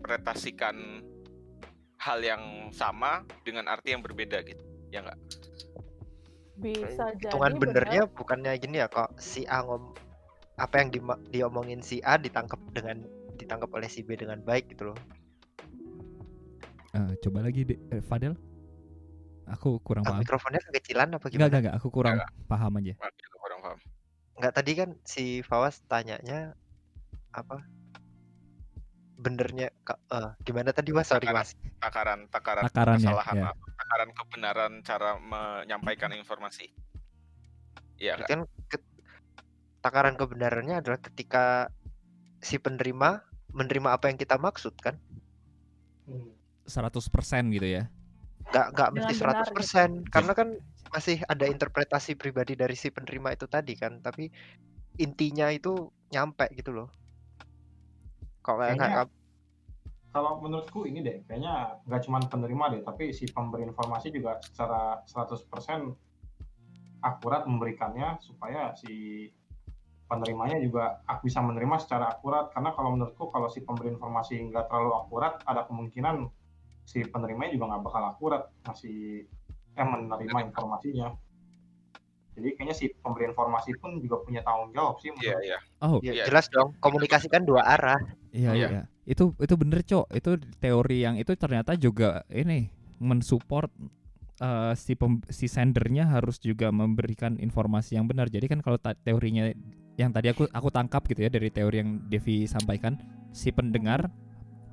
menginterpretasikan hal yang sama dengan arti yang berbeda gitu ya nggak? Bisa jadi hitungan benernya bukannya gini ya kok si A ngom apa yang dima- diomongin si A ditangkap dengan ditangkap oleh si B dengan baik gitu loh. Eh, coba lagi deh eh, Fadel? Aku kurang Ah, paham. mikrofonnya kekecilan apa enggak gimana? enggak enggak aku kurang paham aja. Aku juga kurang paham. Nggak tadi kan si Fawas tanyanya apa benernya eh, gimana tadi mas? Sorry Takaran. mas. takaran takaran Takarannya, kesalahan ya. apa, takaran kebenaran cara menyampaikan informasi. Iya nggak? Berarti kan ke- takaran kebenarannya adalah ketika si penerima menerima apa yang kita maksud kan? 100% gitu ya? Nggak nggak mesti Dengan benar 100% karena kan masih ada interpretasi pribadi dari si penerima itu tadi kan? Tapi intinya itu nyampe gitu loh kok kayak Kalau menurutku ini deh kayaknya nggak cuma penerima deh tapi si pemberi informasi juga secara 100% akurat memberikannya supaya si penerimanya juga ak- bisa menerima secara akurat. Karena kalau menurutku kalau si pemberi informasi nggak terlalu akurat ada kemungkinan si penerimanya juga nggak bakal akurat masih eh menerima informasinya jadi kayaknya si pemberi informasi pun juga punya tanggung jawab sih iya iya oh ya, Iya. jelas dong komunikasikan dua arah Iya Iya. iya. Itu itu bener cok. Itu teori yang itu ternyata juga ini mensupport eh, si pem- si sendernya harus juga memberikan informasi yang benar. Jadi kan kalau teorinya yang tadi aku aku tangkap gitu ya dari teori yang Devi sampaikan, si pendengar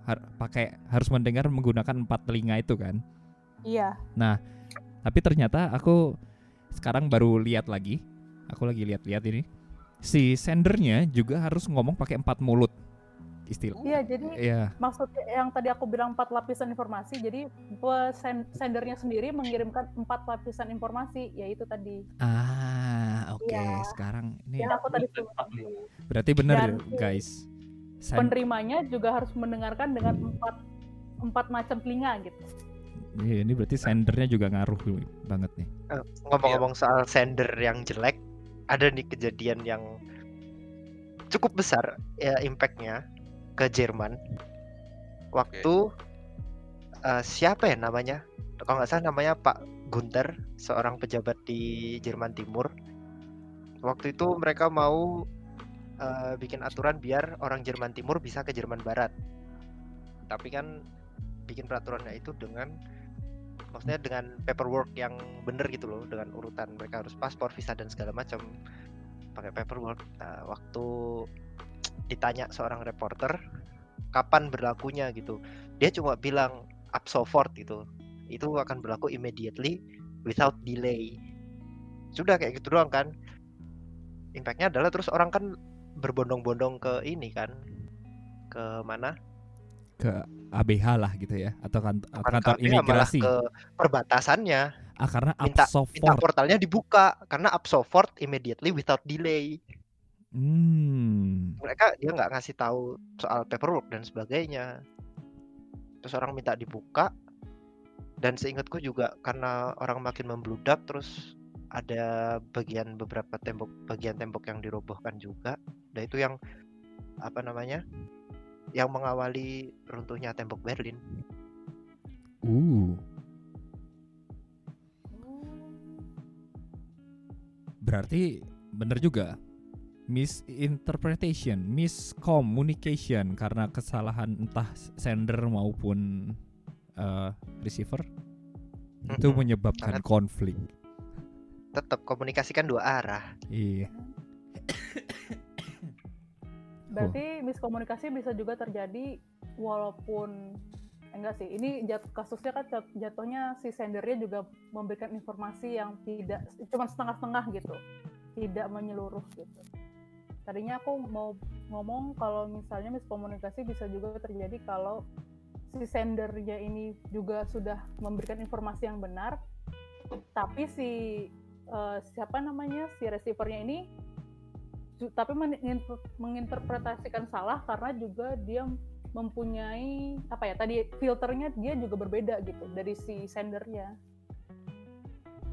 har- pakai harus mendengar menggunakan empat telinga itu kan. iya Tapi ternyata aku sekarang baru lihat lagi. Aku lagi lihat-lihat ini. Si sendernya juga harus ngomong pakai empat mulut. Istilah. iya jadi Iya. maksudnya yang tadi aku bilang empat lapisan informasi jadi sendernya sendiri mengirimkan empat lapisan informasi yaitu tadi Ah, oke. Iya. Sekarang ini yang aku tadi berarti benar Dan guys. Sen- penerimanya juga harus mendengarkan dengan empat empat macam telinga gitu Iya, ini berarti sendernya juga ngaruh banget nih. Eh, ngomong-ngomong soal sender yang jelek ada nih kejadian yang cukup besar ya impactnya ke Jerman. Waktu eh, siapa ya namanya? Kalau nggak salah namanya Pak Gunter seorang pejabat di Jerman Timur. Waktu itu mereka mau eh, bikin aturan biar orang Jerman Timur bisa ke Jerman Barat. Tapi kan bikin peraturannya itu dengan maksudnya dengan paperwork yang bener gitu loh dengan urutan mereka harus paspor visa dan segala macam. Pakai paperwork. Nah, waktu ditanya seorang reporter kapan berlakunya gitu dia cuma bilang up so forth gitu. Itu akan berlaku immediately without delay. Sudah kayak gitu doang kan. Impactnya adalah terus orang kan berbondong-bondong ke ini kan ke mana Ke ABH lah gitu ya atau kan- kantor KBH, malah imigrasi. ke perbatasannya Ah karena minta minta portalnya dibuka karena up so far immediately without delay. Hmm. Mereka dia nggak ngasih tahu soal paperwork dan sebagainya. Terus orang minta dibuka dan seingatku juga karena orang makin membludak terus ada bagian beberapa tembok bagian tembok yang dirobohkan juga. Dan itu yang apa namanya? Yang mengawali runtuhnya tembok Berlin. Uh. Berarti bener juga misinterpretation, miscommunication karena kesalahan entah sender maupun eh, receiver itu Mm-mm. menyebabkan Sangat. konflik. Tetap komunikasikan dua arah. Iya. Berarti miskomunikasi bisa juga terjadi walaupun eh, enggak sih. Ini jat, kasusnya kan jat- jatuhnya si sendernya juga memberikan informasi yang tidak cuma setengah-setengah gitu. Tidak menyeluruh gitu. Tadinya aku mau ngomong kalau misalnya miskomunikasi bisa juga terjadi kalau si sendernya ini juga sudah memberikan informasi yang benar tapi si eh, siapa namanya si receivernya ini tapi menginter- menginterpretasikan salah karena juga dia mempunyai apa ya tadi filternya dia juga berbeda gitu dari si sendernya.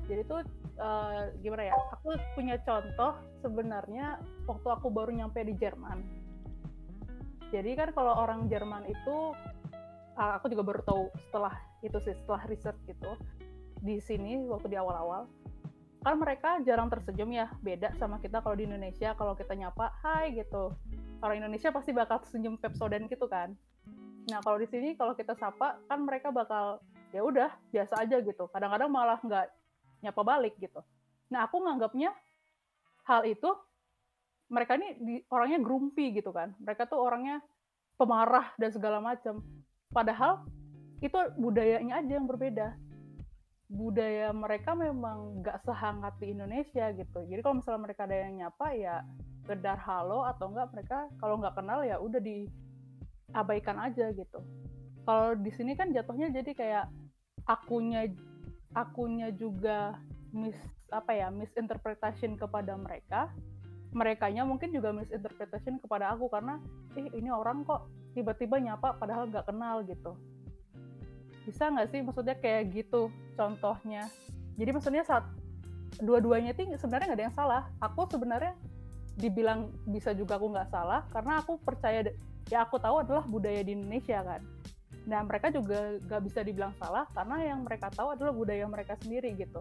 Jadi tuh eh, gimana ya aku punya contoh sebenarnya waktu aku baru nyampe di Jerman. Jadi kan kalau orang Jerman itu ah, aku juga baru tahu setelah itu sih setelah research gitu di sini waktu di awal-awal kan mereka jarang tersenyum ya. Beda sama kita kalau di Indonesia kalau kita nyapa hai gitu. Orang Indonesia pasti bakal senyum pepsoden gitu kan. Nah kalau di sini kalau kita sapa kan mereka bakal ya udah biasa aja gitu. Kadang-kadang malah nggak nyapa balik gitu. Nah aku nganggapnya hal itu mereka ini di- orangnya grumpy gitu kan. Mereka tuh orangnya pemarah dan segala macam. Padahal itu budayanya aja yang berbeda budaya mereka memang nggak sehangat di Indonesia gitu. Jadi kalau misalnya mereka ada yang nyapa ya sekedar halo atau enggak mereka kalau nggak kenal ya udah diabaikan aja gitu. Kalau di sini kan jatuhnya jadi kayak akunya akunya juga mis apa ya misinterpretation kepada mereka. Merekanya mungkin juga misinterpretation kepada aku karena ih ini orang kok tiba-tiba nyapa padahal nggak kenal gitu bisa nggak sih maksudnya kayak gitu contohnya jadi maksudnya saat dua-duanya itu sebenarnya nggak ada yang salah aku sebenarnya dibilang bisa juga aku nggak salah karena aku percaya ya aku tahu adalah budaya di Indonesia kan nah mereka juga nggak bisa dibilang salah karena yang mereka tahu adalah budaya mereka sendiri gitu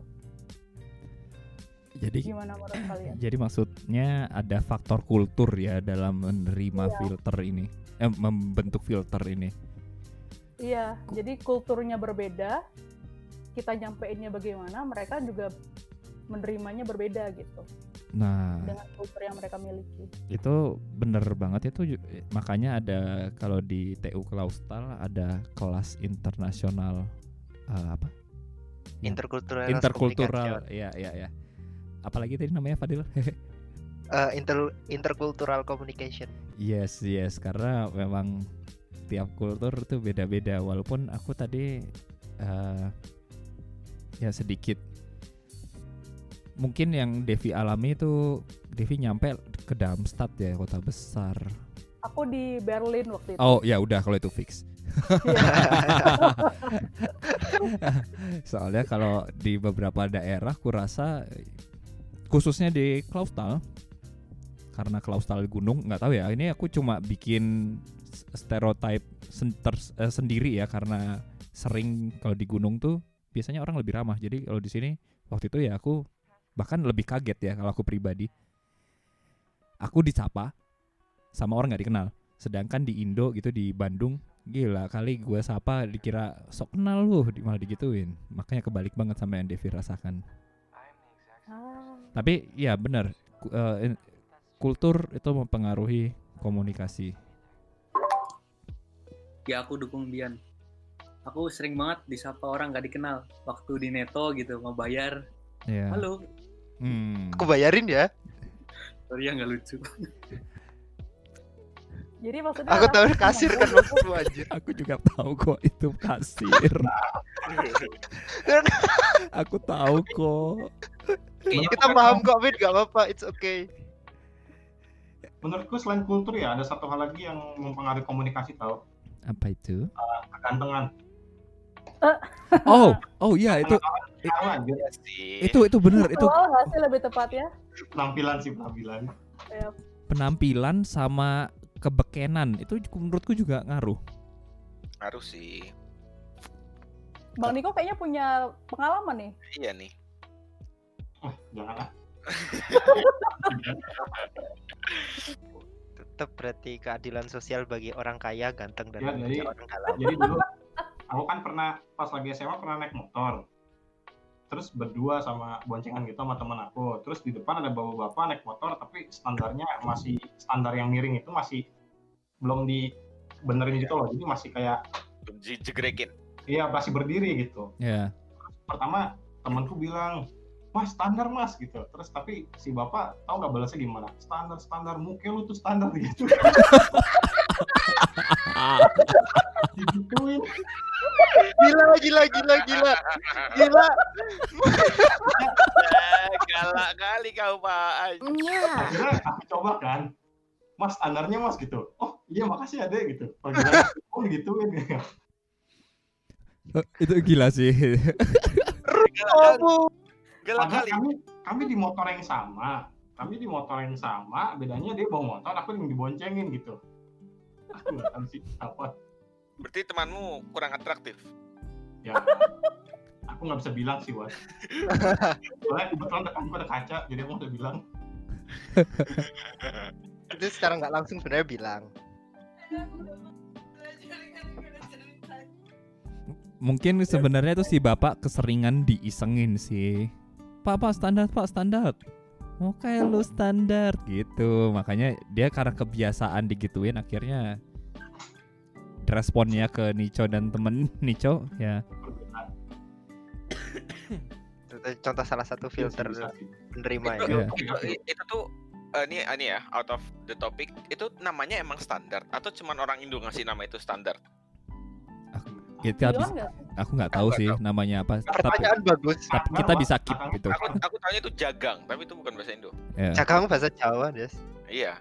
Jadi gimana menurut kalian jadi maksudnya ada faktor kultur ya dalam menerima Iya. filter ini. Eh membentuk filter ini. Iya jadi kulturnya berbeda kita nyampeinnya bagaimana mereka juga menerimanya berbeda gitu. Nah, dengan kultur yang mereka miliki. Itu bener banget itu makanya ada kalau di TU Klaustal ada kelas internasional eh, apa? Yang- Interkultural. interkultural. ya ya ya apalagi tadi namanya Fadil? Eh, inter interkultural communication. yes yes karena memang tiap kultur tuh beda-beda walaupun aku tadi eh, ya sedikit. Mungkin yang Devi alami itu Devi nyampe ke Darmstadt ya kota besar. Aku di Berlin waktu itu. Oh ya udah kalau itu fix. Iya. Soalnya kalau di beberapa daerah kurasa khususnya di Klaustal karena Klaustal gunung nggak tahu ya ini aku cuma bikin stereotype sen- ters- eh, sendiri ya karena sering kalau di gunung tuh biasanya orang lebih ramah. Jadi kalau di sini waktu itu ya aku bahkan lebih kaget ya kalau aku pribadi. Aku disapa sama orang nggak dikenal. Sedangkan di Indo gitu di Bandung gila kali gue sapa dikira sok kenal lu malah digituin. Makanya kebalik banget sama yang Devi rasakan. Tapi ya benar eh, kultur itu mempengaruhi komunikasi ya aku dukung Bian aku sering banget disapa orang gak dikenal waktu di Neto gitu mau bayar ya halo Hmm. Aku bayarin ya. sorry ya nggak lucu jadi maksudnya Aku tahu kasir kan maksudmu anjir. aku juga tahu kok itu kasir Aku tahu kok. Kayaknya Kita paham kok, Fit. Gak apa-apa. It's okay. Menurutku selain kultur ya ada satu hal lagi yang mempengaruhi komunikasi tahu Apa itu? kegantengan. Oh, oh iya itu Tahu anjir, Iya sih. itu itu bener itu nggak sih lebih tepatnya? penampilan sih penampilan. penampilan sama kebekenan itu menurutku juga ngaruh. Harus sih. Bang Niko kayaknya punya pengalaman nih. Iya nih. Wah, jangan Tetap berarti keadilan sosial bagi orang kaya, ganteng, dan Ya, jadi- orang galau. Jadi dulu aku kan pernah pas lagi SMA pernah naik motor. Terus berdua sama boncengan gitu sama teman aku. Terus di depan ada bapak-bapak naik motor tapi standarnya masih standar yang miring itu masih belum dibenerin gitu loh. Jadi masih kayak Jegrekin. iya masih berdiri gitu. Ya. Pertama temanku bilang Mas standar mas gitu. Terus tapi si bapak tahu nggak balasnya gimana? Standar standar muka lu tuh standar gitu. Digituin. Gila, gila, gila, gila. Gila. Eh, galak kali kau Pak. akhirnya aku coba kan mas standarnya mas gitu oh iya makasih adek gitu pergerakan oh gituin Eh, itu gila sih. Oh, Galak padahal kali. kami kami di motor yang sama kami di motor yang sama bedanya dia bawa motor aku yang diboncengin gitu aku nggak tahu sih apa Berarti temanmu kurang atraktif. ya aku nggak bisa bilang sih Wan soalnya kebetulan depanku ada kaca jadi aku nggak bisa bilang itu secara nggak langsung sebenarnya bilang. Mungkin sebenarnya tuh si bapak keseringan diisengin sih. Pak, pak standar, pak standar. Oke lu standar gitu. Makanya dia karena kebiasaan digituin akhirnya responnya ke Nico dan temen Nico ya Itu contoh salah satu filter itu, ya. Iya. itu, itu tuh eh, ini ini ya out of the topic itu namanya emang standar atau cuman orang Indo ngasih nama itu standar kita Ion bisa, aku nggak Aku tahu nggak sih tahu. namanya apa tapi, Pertanyaan bagus. tapi kita bisa keep gitu. aku aku tanya itu jagang tapi itu bukan bahasa Indo. Ya. Jagang bahasa Jawa, Des. iya.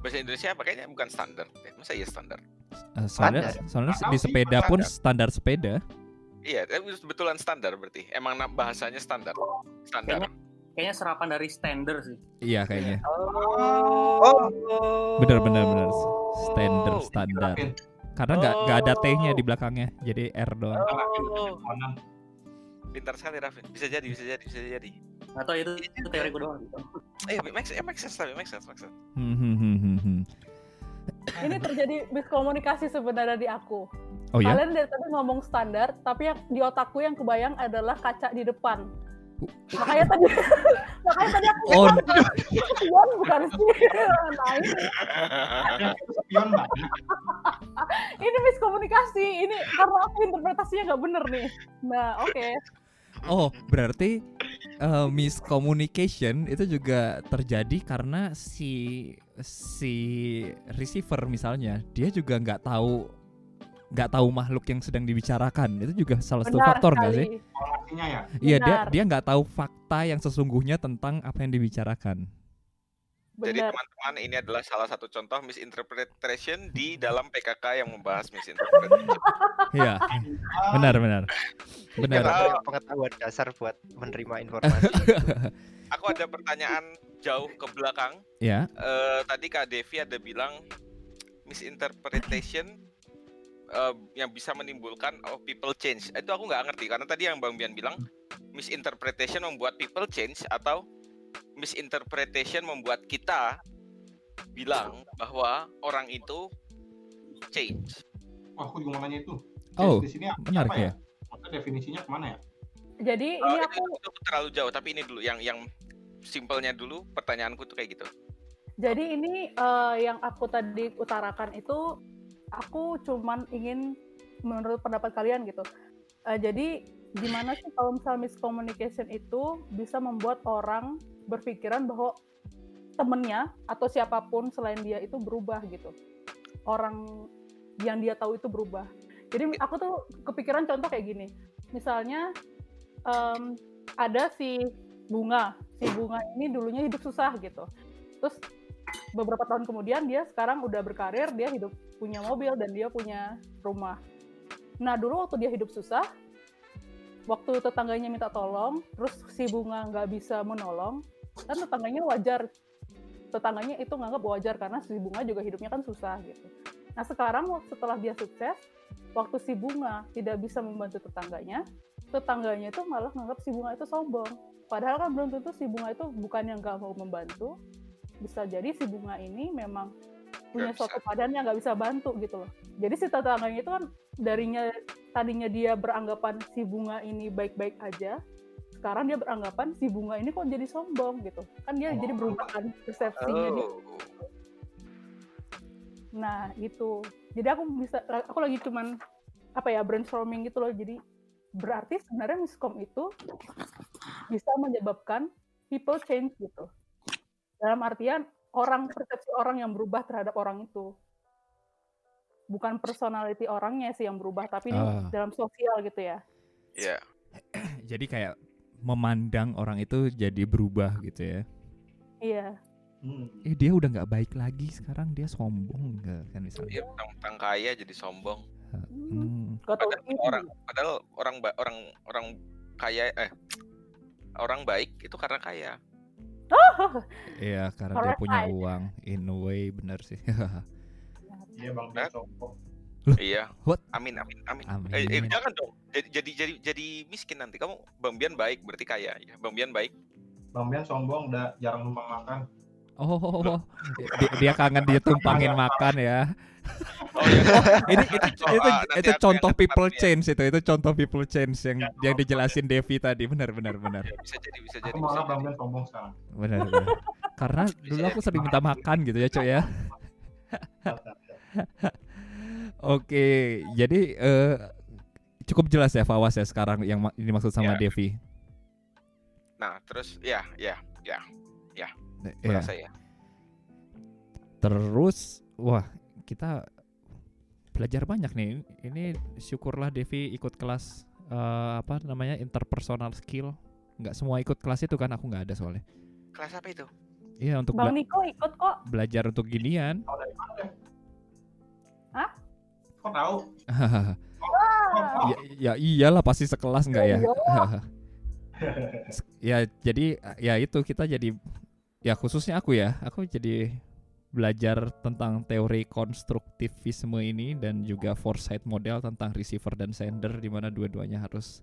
Bahasa Indonesia pakainya bukan standar. Masa iya standar? Eh, soalnya soalnya di sepeda pun standar. standar sepeda. Iya tapi betulan standar berarti. Emang bahasanya standar. Standar. Kayaknya serapan dari standar sih. iya kayaknya. Oh. bener bener bener standar standar. Rafin, karena nggak nggak ada Oh. t-nya di belakangnya jadi r doang Rafin, Oh. pintar sekali Rafin bisa jadi bisa jadi bisa jadi Atau itu, itu teori gue doang. Gitu. eh make sense, eh, make sense tapi make sense make sense Hmm, hmm, hmm. Ini terjadi miskomunikasi sebenarnya di aku. oh ya Kalian dari tadi ngomong standar, tapi yang di otakku yang kebayang adalah kaca di depan. Makanya tadi, makanya tadi aku oh Ion bukan sih. Ini, itu spion ini miskomunikasi. Ini karena aku interpretasinya nggak bener nih. Nah, oke. oh berarti eh, miscommunication itu juga terjadi karena si si receiver misalnya dia juga nggak tahu nggak tahu makhluk yang sedang dibicarakan itu juga salah satu Benar faktor nggak sih. Informasinya ya. Iya dia dia nggak tahu fakta yang sesungguhnya tentang apa yang dibicarakan. Jadi Benar. teman-teman ini adalah salah satu contoh misinterpretation di dalam PKK yang membahas misinterpretation. Iya benar benar benar. Punya pengetahuan dasar buat menerima informasi. Aku ada pertanyaan jauh ke belakang. Ya Eh, tadi Kak Devi ada bilang misinterpretation eh, yang bisa menimbulkan oh, people change. Itu aku nggak ngerti karena tadi yang Bang Bian bilang misinterpretation membuat people change atau misinterpretation membuat kita bilang bahwa orang itu change. Wah, aku juga mau nanya itu. Oh, di sini menarik apa ya. Maksudnya definisinya ke mana ya? Jadi Oh, ini aku itu terlalu jauh tapi ini dulu yang yang simpelnya dulu pertanyaanku tuh kayak gitu. Jadi ini eh, yang aku tadi utarakan itu aku cuman ingin menurut pendapat kalian gitu. Eh, jadi gimana sih kalau misal miscommunication itu bisa membuat orang berpikiran bahwa temennya atau siapa pun selain dia itu berubah gitu. Orang yang dia tahu itu berubah. Jadi aku tuh kepikiran contoh kayak gini. misalnya em, ada si bunga si bunga ini dulunya hidup susah gitu terus beberapa tahun kemudian dia sekarang udah berkarir dia hidup punya mobil dan dia punya rumah. Nah dulu waktu dia hidup susah waktu tetangganya minta tolong terus si bunga nggak bisa menolong kan tetangganya wajar. Tetangganya itu nganggap wajar karena si bunga juga hidupnya kan susah gitu. Nah sekarang setelah dia sukses waktu si bunga tidak bisa membantu tetangganya tetangganya itu malah nganggap si bunga itu sombong. Padahal kan belum tentu si bunga itu bukan yang nggak mau membantu bisa jadi si bunga ini memang punya Nggak suatu keadaan yang nggak bisa bantu gitu loh jadi si tetangganya itu kan darinya tadinya dia beranggapan si bunga ini baik-baik aja sekarang dia beranggapan si bunga ini kok jadi sombong gitu kan dia jadi berubah kan persepsinya dia Oh. Nah, itu. Jadi aku bisa aku lagi cuman apa ya brainstorming gitu loh. Jadi berarti sebenarnya miskom itu bisa menyebabkan people change gitu. Dalam artian orang persepsi orang yang berubah terhadap orang itu. Bukan personality orangnya sih yang berubah, tapi ini Ah. dalam sosial gitu ya. Iya. Jadi kayak memandang orang itu jadi berubah gitu ya. Iya. Hmm. Eh dia udah nggak baik lagi sekarang dia sombong nggak kan misalnya. Dia tentang kaya jadi sombong. Hmm. Gak Padahal orang padahal orang orang orang kaya eh orang baik itu karena kaya. Iya karena dia punya uang in a way bener sih. Iya bang Nah. sombong. Iya. What? Amin amin amin. Amin. Eh, eh, jangan dong. Jadi, jadi jadi jadi miskin nanti kamu Bang Bian baik berarti kaya ya. Bang Bian baik. Bang Bian sombong udah jarang numpang makan. Oh, dia, dia kangen ditumpangin makan ya. Oh iya. Ini itu Oh, itu, nanti itu contoh people ya. change itu itu contoh people change yang Ya, yang oh, dijelasin Devi tadi benar benar benar Ya, bisa jadi bisa jadi. Aku Bisa malah Bang jadi. Bian sombong sekarang. benar benar. Karena dulu aku sering minta makan gitu ya coy ya. Oke, jadi eh, cukup jelas ya Fawas ya sekarang yang ini maksud sama Ya. Devi. Nah, terus ya ya ya Ya. merasa ya. Terus wah, kita belajar banyak nih. Ini syukurlah Devi ikut kelas eh, apa namanya interpersonal skill. Nggak semua ikut kelas itu kan aku nggak ada soalnya. Kelas apa itu? Iya untuk Bang Niko ikut kok. belajar untuk ginian. Dari mana? Hah? Kok tahu? Ah, ya, ya iyalah pasti sekelas nggak ya? Iya. ya jadi ya itu kita jadi ya khususnya aku ya, aku jadi belajar tentang teori konstruktivisme ini dan juga foresight model tentang receiver dan sender di mana dua-duanya harus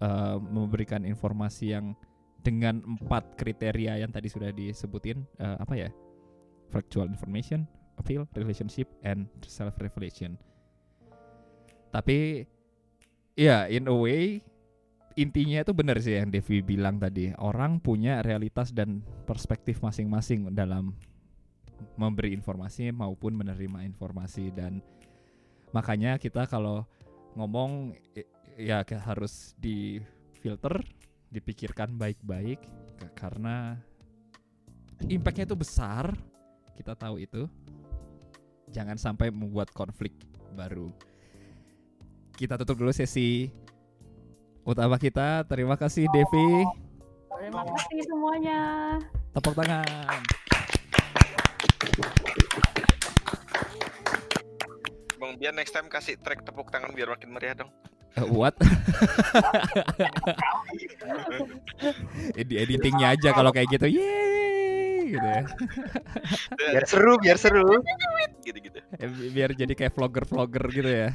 uh, memberikan informasi yang dengan empat kriteria yang tadi sudah disebutin uh, apa ya factual information, appeal, relationship, and self revelation. Tapi ya in a way intinya itu benar sih yang Devi bilang tadi orang punya realitas dan perspektif masing-masing dalam memberi informasi maupun menerima informasi. Dan makanya kita kalau ngomong ya harus difilter dipikirkan baik-baik. Karena impactnya itu besar kita tahu itu. Jangan sampai membuat konflik baru. Kita tutup dulu sesi utama kita. Terima kasih Devi. Terima kasih semuanya. tepuk tangan Bang Bian next time kasih track tepuk tangan biar makin meriah dong. Eh, what di editingnya aja kalau kayak gitu yeay gitu ya Biar seru, biar seru. Gitu-gitu. Eh, bi- biar jadi kayak vlogger vlogger gitu ya